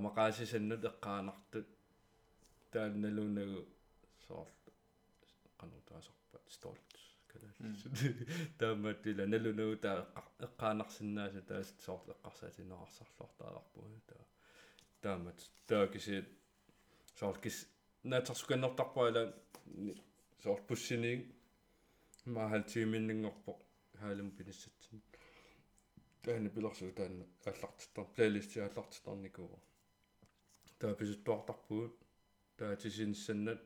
мақаасисаннут эққаанартут таанналунагу соор канутаасарпат столт тааматтила налунагу таа эққаанарсинааса таас соор эққарсаатинеқарсарлуартааларпу таа таамат таакисиит сооркис наатарсуканнертарпаала соор пуссиниин маахал тиминнингорпо хаалам пиниссатсин таана пилэрсуу таана аллартиттар плейлисти аллартиттарникуу таа писуттуартарпуут таа тисинссаннат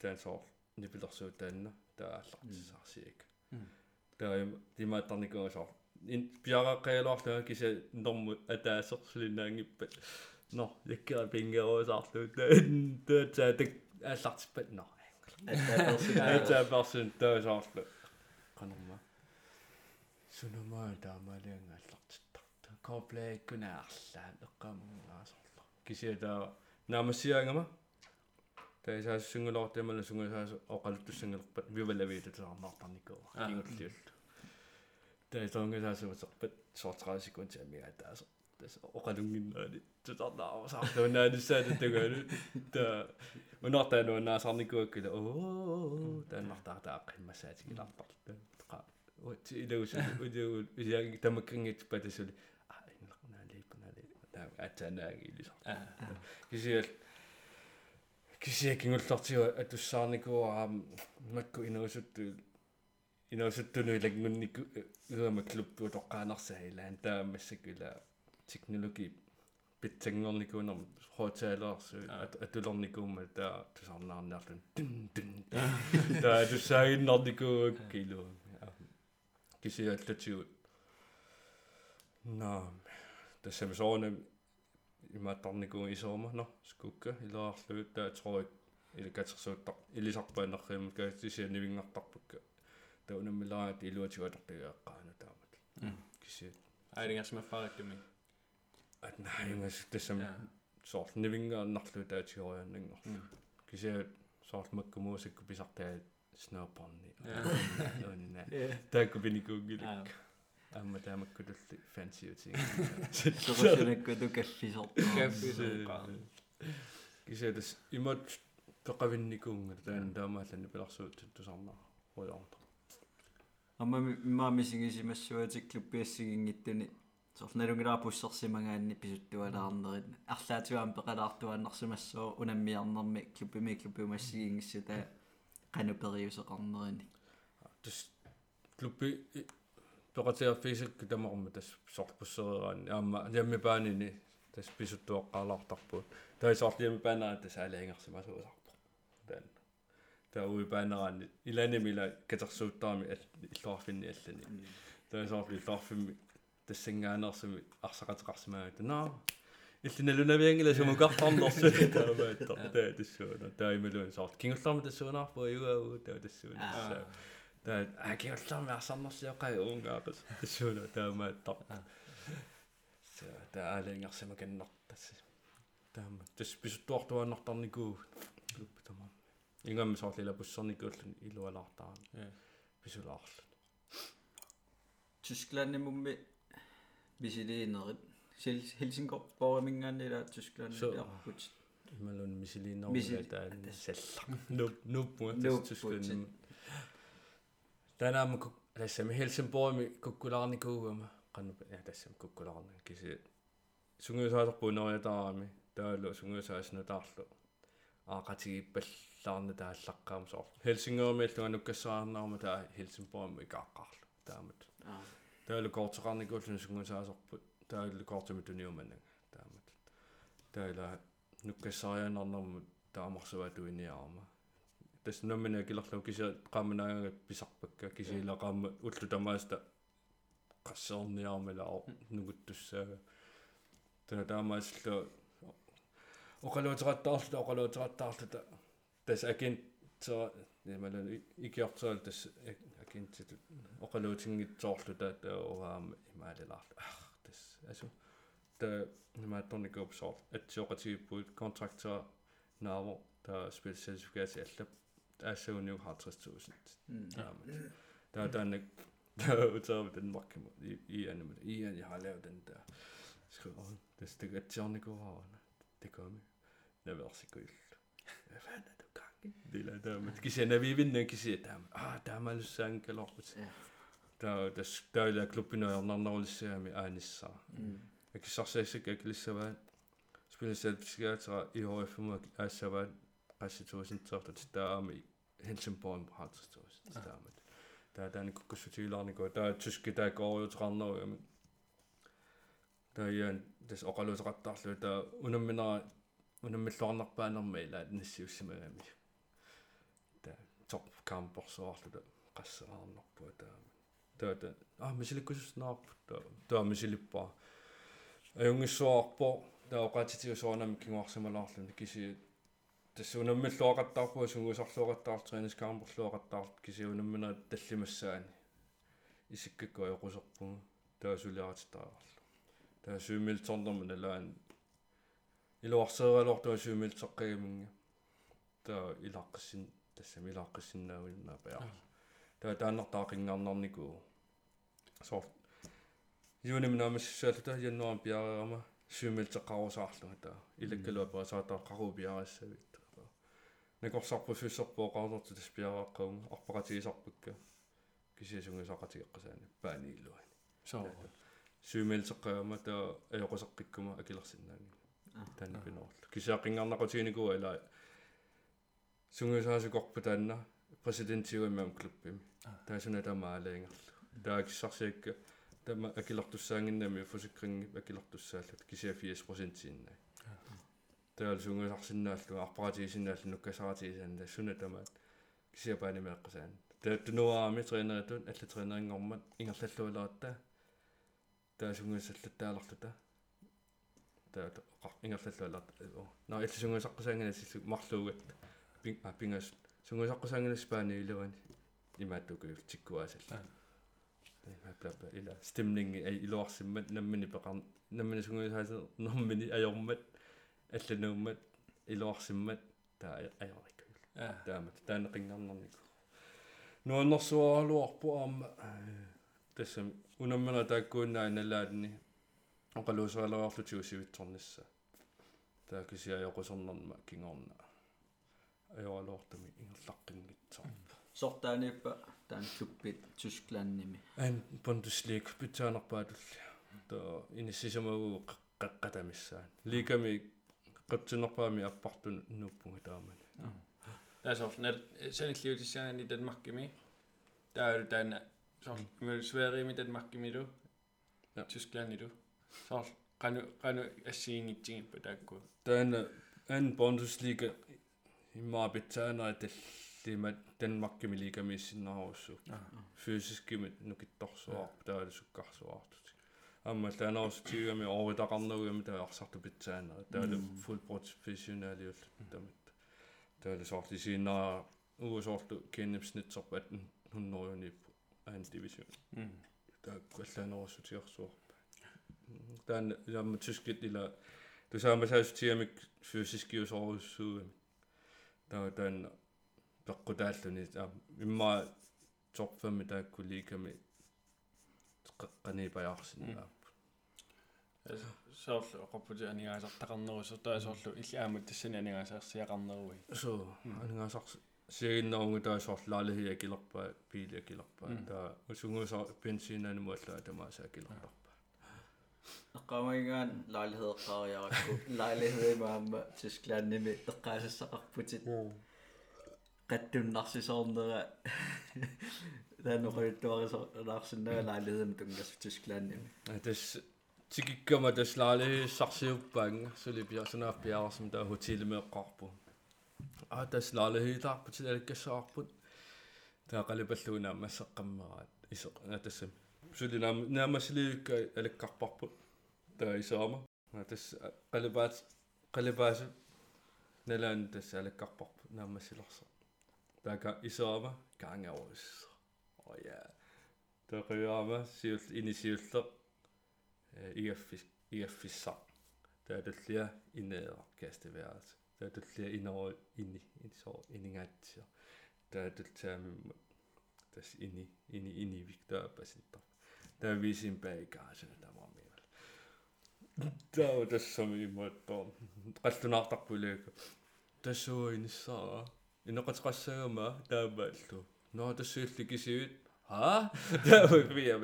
таан соор нипилэрсуу таанна таа аллартиссаарсиик таа тимааттарникуу соор ин пиарааққиалуарлуга киса норму атаасерсулинаангиппат но яккера пингероосаарлу таа таа так аллартиппат но таа персон таа соорлу канарма сунамаа таамалианга аллартиттар коплеиккуна арлаан эққамунгаасорлу кися таа наамассиаангама таисаассунгулоортимала сунгасаасу оқалуттуссангелерпат вивалавиита таарнаартарникоо кингуллиуллу таисонгасаасуусерпат 30 секунд амиа таасо тас оқалунгиннаали тутарнаарусаарлуунааниссаата тагаалу та унартаанууннаасарникуаккила оо тааннартаатааққиммасаатигилартарлу таqa уути илагус улиу илиаги тамаккингит патасули а ингернаали таа атанааги илисар кисиал кисиа кингуллартига атуссаарникуараам макку инерусутту инерусуттуну илагнунникку игама клубту тоққаанарсаа илаан таамассакула технологи питсангорникуунерм хоотаалаарсу атулерникуумма таа тусарнаарниарлун тун тун таа туссаагиннарникуу кило кисиаллатигут наам тассамсоорна имааттарникуу исоома но скукка илаарлугут таа троик илакатерсууттар илисарпаанеррима каатисиа нивингартарпакка таунаммилаат илуатигуатартигааққаану таамат кисиат аалингерсимаффариттуми at naingас тассам соор нивингааннарлу таатигорианнангорлу кисиат соор маккумуусакку писартаа снопорни нуунна таакку пиникуугилак амма таамаккутулли фансиутиг сорсунакку тукаллисор каффисеқаа кисиатас имат тоқавинникуунга таан таамааллани пиларсуут тусарнаа хуяорта амма имаамисигисимассуатик клуббиассигингиттуни сорналунгилаа пуссерсимагаанни писуттуалаарнерит арлаатуаам пеқалаартуаннарсимассоо унаммиарнэрми клуббими клуббимассигингиссута канупериусеқарнерини тус клубби пеқатиарфисак тамарма тас сорпуссераани аама ямми паанини тас писуттуоққарлаартарпут таисоорлиами паанаа тас аалаангерсимасуусарпо таан тауи паанераани иланимила катерсууттарами иллуарфинни аллани. Таисоорли иллуарфимми тассангаанерсими арсақатеқарсимаагата наа иллиналунавиангила сумукартарнерсу *laughs* таамаатта таа тассууна таималуун сорт. Кингулларми тассуунаарпу югаагу таа тассууна таа а кингулларми арсарнерсиоқай уунгаақас тассууна таамаатта са таа аалингерсима каннартасси таама тас писуттуартуаннартарникуу клуб тама ингам соорлила буссерникууллун илуалаартаан писулаарлу Tysklandimummi visiliinerit Helsingborg borimингааннила Tysklandиарпут ималун мисилиннер Мисили- таан саллар нуп нуппу Нуппут. тусслун танаам кук тассами хелсинборми куккулаарникуугама каннуп я тассам куккулаарна киси сунгуусаалерпу нориатаарами таалу сунгуусаасну таарлу аақатигиппаллаарна тааллаққаама соор хелсингерми аллуга нуккассаарнаарма таа хелсинборми икааққарлу таамат таалу коортеқарникууллун сунгуусаасерпут таалу коортими туниуманнага таамат таала нуккассарианарнэрмут таамарсуа туиниарма тас номина килерлу кися qaamanaanga pisarpakka kisiila qaamma уллу тамааста qassernniarmala nuguttussaga tana taamaasillu oqaluuterattaarluta oqaluuterattaarluta tas akin tera nimala ikiartual tas akintit oqaluutingitsoorluta ta uaama imaalalaarlu ah tas asu ta nimaattornikuup soor atsioqatiippuut kontraktor naavo ta spilsertifikaat allap аассагуниу 50000 таама таа таанак utaavu Danmarkkimu *laughs* i animal i at jeg har lavet den der skriver det stykke at Johnny går over det kommer det var så godt hvad fanden er du gang i det er der men skal se når vi vinder kan se der ah der er mal sang eller der der der er klubben og når når ser med Anissa jeg kan så se sig ikke lige så hvad spiller selv skal i år for mig er så hvad Rasi 2000 så der er med Helsingborg på 5000 der med таа таани куккуссутигилаарнику таа туски таа коориутеқарнеруами таа яан тас оқалуутеқартаарлу таа унамминера унаммиллуарнарпаанерма илаа нассиуссимагами таа топ кампорсуарлу таа qassаарнарпуа таа таа таа аа мисиликкусуснаарпу таа таа мисилиппаа аюнгиссуарпо таа оқатитиусуарнами кингуарсималаарлуни киси тассунаммиллуақаттаарпуа сунгусарлуақаттаартриинис каамперлуақаттаарлут кисиунаммина таллимассаани исиккакку аёқусерпугу таасулиаратитаарлу таасуумилторнерма налаан илуарсеералор таасуумилтеққигиминга таа илаққиссин тассам илаққиссиннаавиннаа паяар таа тааннартаақингаарнарнику соор юунимнаамассаалу таа яннуам пиареерама суумилтеққарусаарлуга таа илаккалуа паасаатааққаруу пиарассавит накорсарпу фиссерпоо qaartortu таспиарааққаунга арпақатигисарпакка кисиасунгасақатигеққасаани паанииллуани соо сюмелсеққаама таа аёқусеққиккума акилерсиннаани таанна пиноорлу кисаақингаарнақутигникуа ила сунгасаасукорпу таанна президентиуиммам клуббими таасуна тамаалаингерлу таа киссарсиакка тама акилертуссаангиннами фусиккринги акилертуссааллут кисиа 80% иннаа таалсунгасарсинааллу арпаратигисинааллу нуккасаратигисаан суна тамаат кисиапаани меэккасаан тааттунуаами тренератун алла тренерингормат ингерллаллуаларатта таасунгасаллаттааларлута таат ингерллаллуаларт наа иллсунгасаққусаангана силлу марлуугат пин а пингас сунгасаққусаангана спаани илуани имааттукуил тиккуаасалла имаплапа ила стимнинги ай илуарсиммат наммини пеқар наммини сунгасаасер нормини ajormat алланууммат илуарсиммат таа аяриккул таамат таанеқингаарнарнику нуаннэрсуаралуарпу аама тассам унаммана тааккууннаа налаатни оқалуусуалаарлутигу сивитсорнисса таа кисиаёқусернарма кингорна аёралуартами ингерлаққингитсарпа сортаанииппа таан клуббит тусклаанними ан бундеслиг питсаанерпаатулли тоо иниссисамагу қаққатамиссаан лигами qatsunerpaami appartun nuuppunga taamani taasor nat sanilliutissaani Danmarkimi taalu taana sor Sverige Danmarkimilu Tysklandilu sor qanu qanu assiingitsigippa taakku taana an Bundesliga immaapitsaanera tallimat Danmarkimi liigamiissinnaruussu fysiskimit nukittorsuarp taalusukkarsuartut amma taanaus tiugami oritaqarnugami taaqsartu pitsaanera taalu full professionaliullu tamit taalu soorti siinaa uusortu kennemsnitsorpa 100-uniippu aan division taakkuallaanerussutiorsuarpa taan jamma tyskit ila тусаамасаасутиамик фysiskiusoruussuugami таа таан пеққутааллуни имма торфами тааккуликами qanipajaarsinaa соорлу оқорпути анигаасартақарнерусо таасоорлу иллаамут тассани анигаасаарсиақарнеруи so анигаасар сигиннерунга таасоорлаалихи акилерпаа пиили акилерпаа таа усунгусаа бенсинаануму аллаа тамааса акилерпарпа эққамагаан лаалихеэққариаракку лаалихеэмаама тисклаанними эққаасассақарпутит qattunnarsisoornera таанеқуиттуарисоорнаарсиннага лаалихеэм тунгас тисклаанними тас тикиккама таслаали сарсиуппаанга сули пиарсунаа пиарсум таа хотилмеэққарпу а таслаалихитаарпут алаккассаарпут таа қалипаллуунаа массеққаммараат исо натассам сuli naam naamasiliukka alakkarparput taa isaama. Tas qalipaat qalipaasa nalaan tas alakkarparput Øh, EF-fisser. Der er det flere i nederkasteværelse. Der er det flere indover inde i så indinger. Der er det flere tässä ini, ini, ini viktääpä sitten. Tämä viisin päikää sen tämä on mielellä. Tämä on tässä mimmottu. Tästä nahtak pylykö. Tässä on saa. Ja no katsokaa se oma. Tämä on No tässä yhtäkin syyt.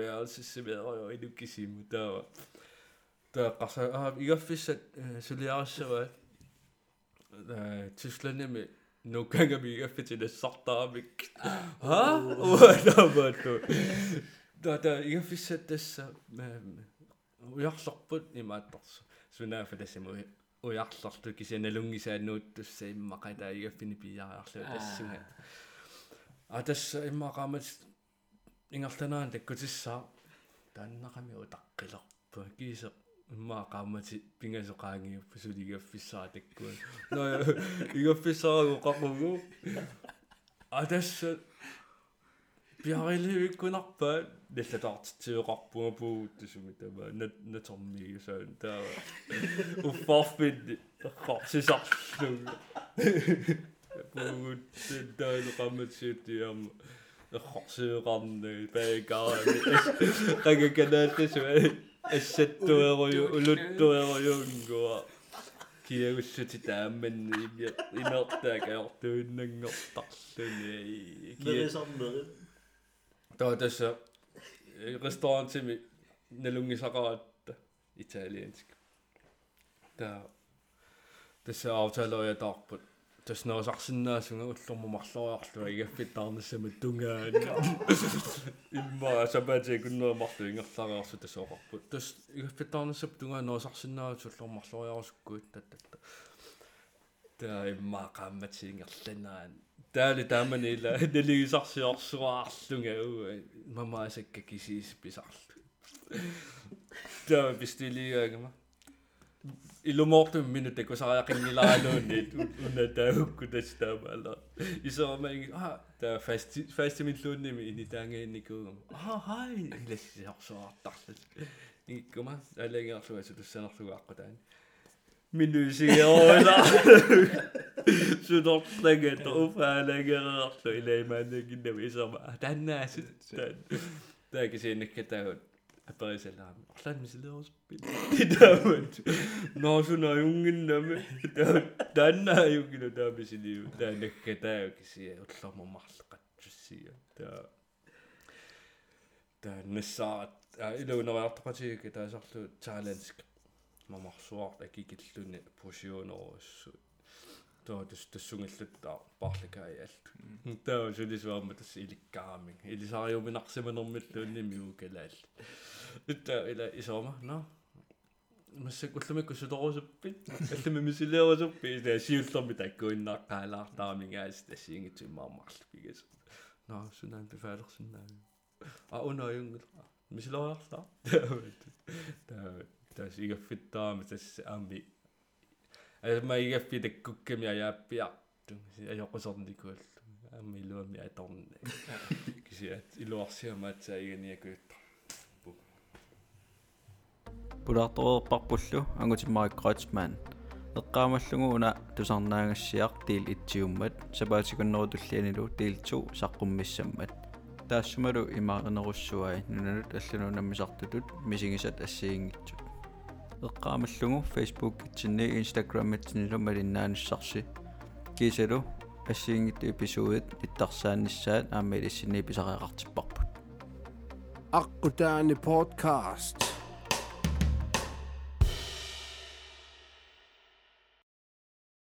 Meaalsissimeerio inukkisimu taava taaqarsa ah igaffissat suliarassavaat Tysklandimi nukangami igaffitinassartaramik ha uataamaattu tata igaffissat tassa ujarlorput imaattarsu sunaafa tassimu ujarlortu kisanalungisaanuut tussa immaqata igaffini piyaariarlu tassunga а тасса иммаақаамат ингерланaan таккутиссаа тааннақами утаққилерпа киисе иммаақаамати пингасоқаангиуппа сулигаффиссаа таккуа но игаффиссаарагу қақугу а тасса пиариливиккунарпаа наллатаартитсиоқарпуга пуу тусуми тама натормигусаан таа. Уффарфит қорсисарлуга пуугут таалеқаматсиутиарма эрхорсиуқарни паакаарами қагаканааттасу ассаттуерую улуттуеруюнгуа киагуссути таамманни имиа имертаакаортуиннангортарлуни Мерисарнери. таа тасса ресторантими налунгисақаратта италианск таа тасса ауталоятаарпут таснерусарсинаасунга уллормумарлориарлуа игаффиттаарнассама тунгаан имма сабати куннеэмарлу ингерлариарсу тасооқарпут тас игаффиттаарнассап тунгаанерусарсинаасу уллормарлориарусуккуут таттатта таа имма qaamмати ингерланаан таали тааманила налигисарсиорсуаарлунга уу мамаасакка кисиис писарлу таа бистилиаагама Ilumortum minutek, kun saa jakin Milanoon, niin unne täykku tästä päällä. Ja se on meni, ah, tää festimin tunnimi, niin tää ei niinku, ah, hai, ille se on saattaa. Niin kun mä älin jaksua, että se on suakko tän. Minu sijoilla. Sun on tekettä upää lekerä, että ei mennäkin ne visamaa. Tänään sitten. Tääkin sinne ketään. Апарисалаами орлаан мисилеерспит таамат ноосуна юнгиннами тааннаа юнгина таамисилиу таанаккатаа кисия уллормамарлеқатсуссия таа таа нассаат илуунериартоқатига таасарлу тааланск мамарсуарт акикиллуни пушиунеруссу тоо тус тассунгаллуттаа парлакаиаллу таа сулисуарма тасс иликкарамин илисариуминарсиманермиллуунни миукалаал таа ила исома но массакуллумикку сулорусуппит аллами мисилеерусуппи таа сиуллерми таккуиннааққаалаартаарамингаас тассиингитсиммаармарлу пигас но сунаан пифаалерсинаами а унааюнгул мисилериарлаа таа? Таа сигаффиттаами тасс аами ама игаффи таккукками аяаппиарту аёқусорникуаллу аама илуами аторна кисиат илуарсиамаатсаа иганиакуутта пулаарторерпарпуллу ангутиммарик кротсман эққаамаллугу уна тусарнаагассиақ тиил итсиуммат сапаатикуннерутуллианилу тиил 2 саққуммиссаммат таассумалу имааринеруссуай нунанут аллунуунаммисартутут мисигисат ассиингитсут эққаамаллугу facebook итсинни instagram итсинилу малиннааnussарси кисалу ассиингитту эпизодит иттарсааниссаат аама илиссини писариақартиппарпут Akkutaani podcast.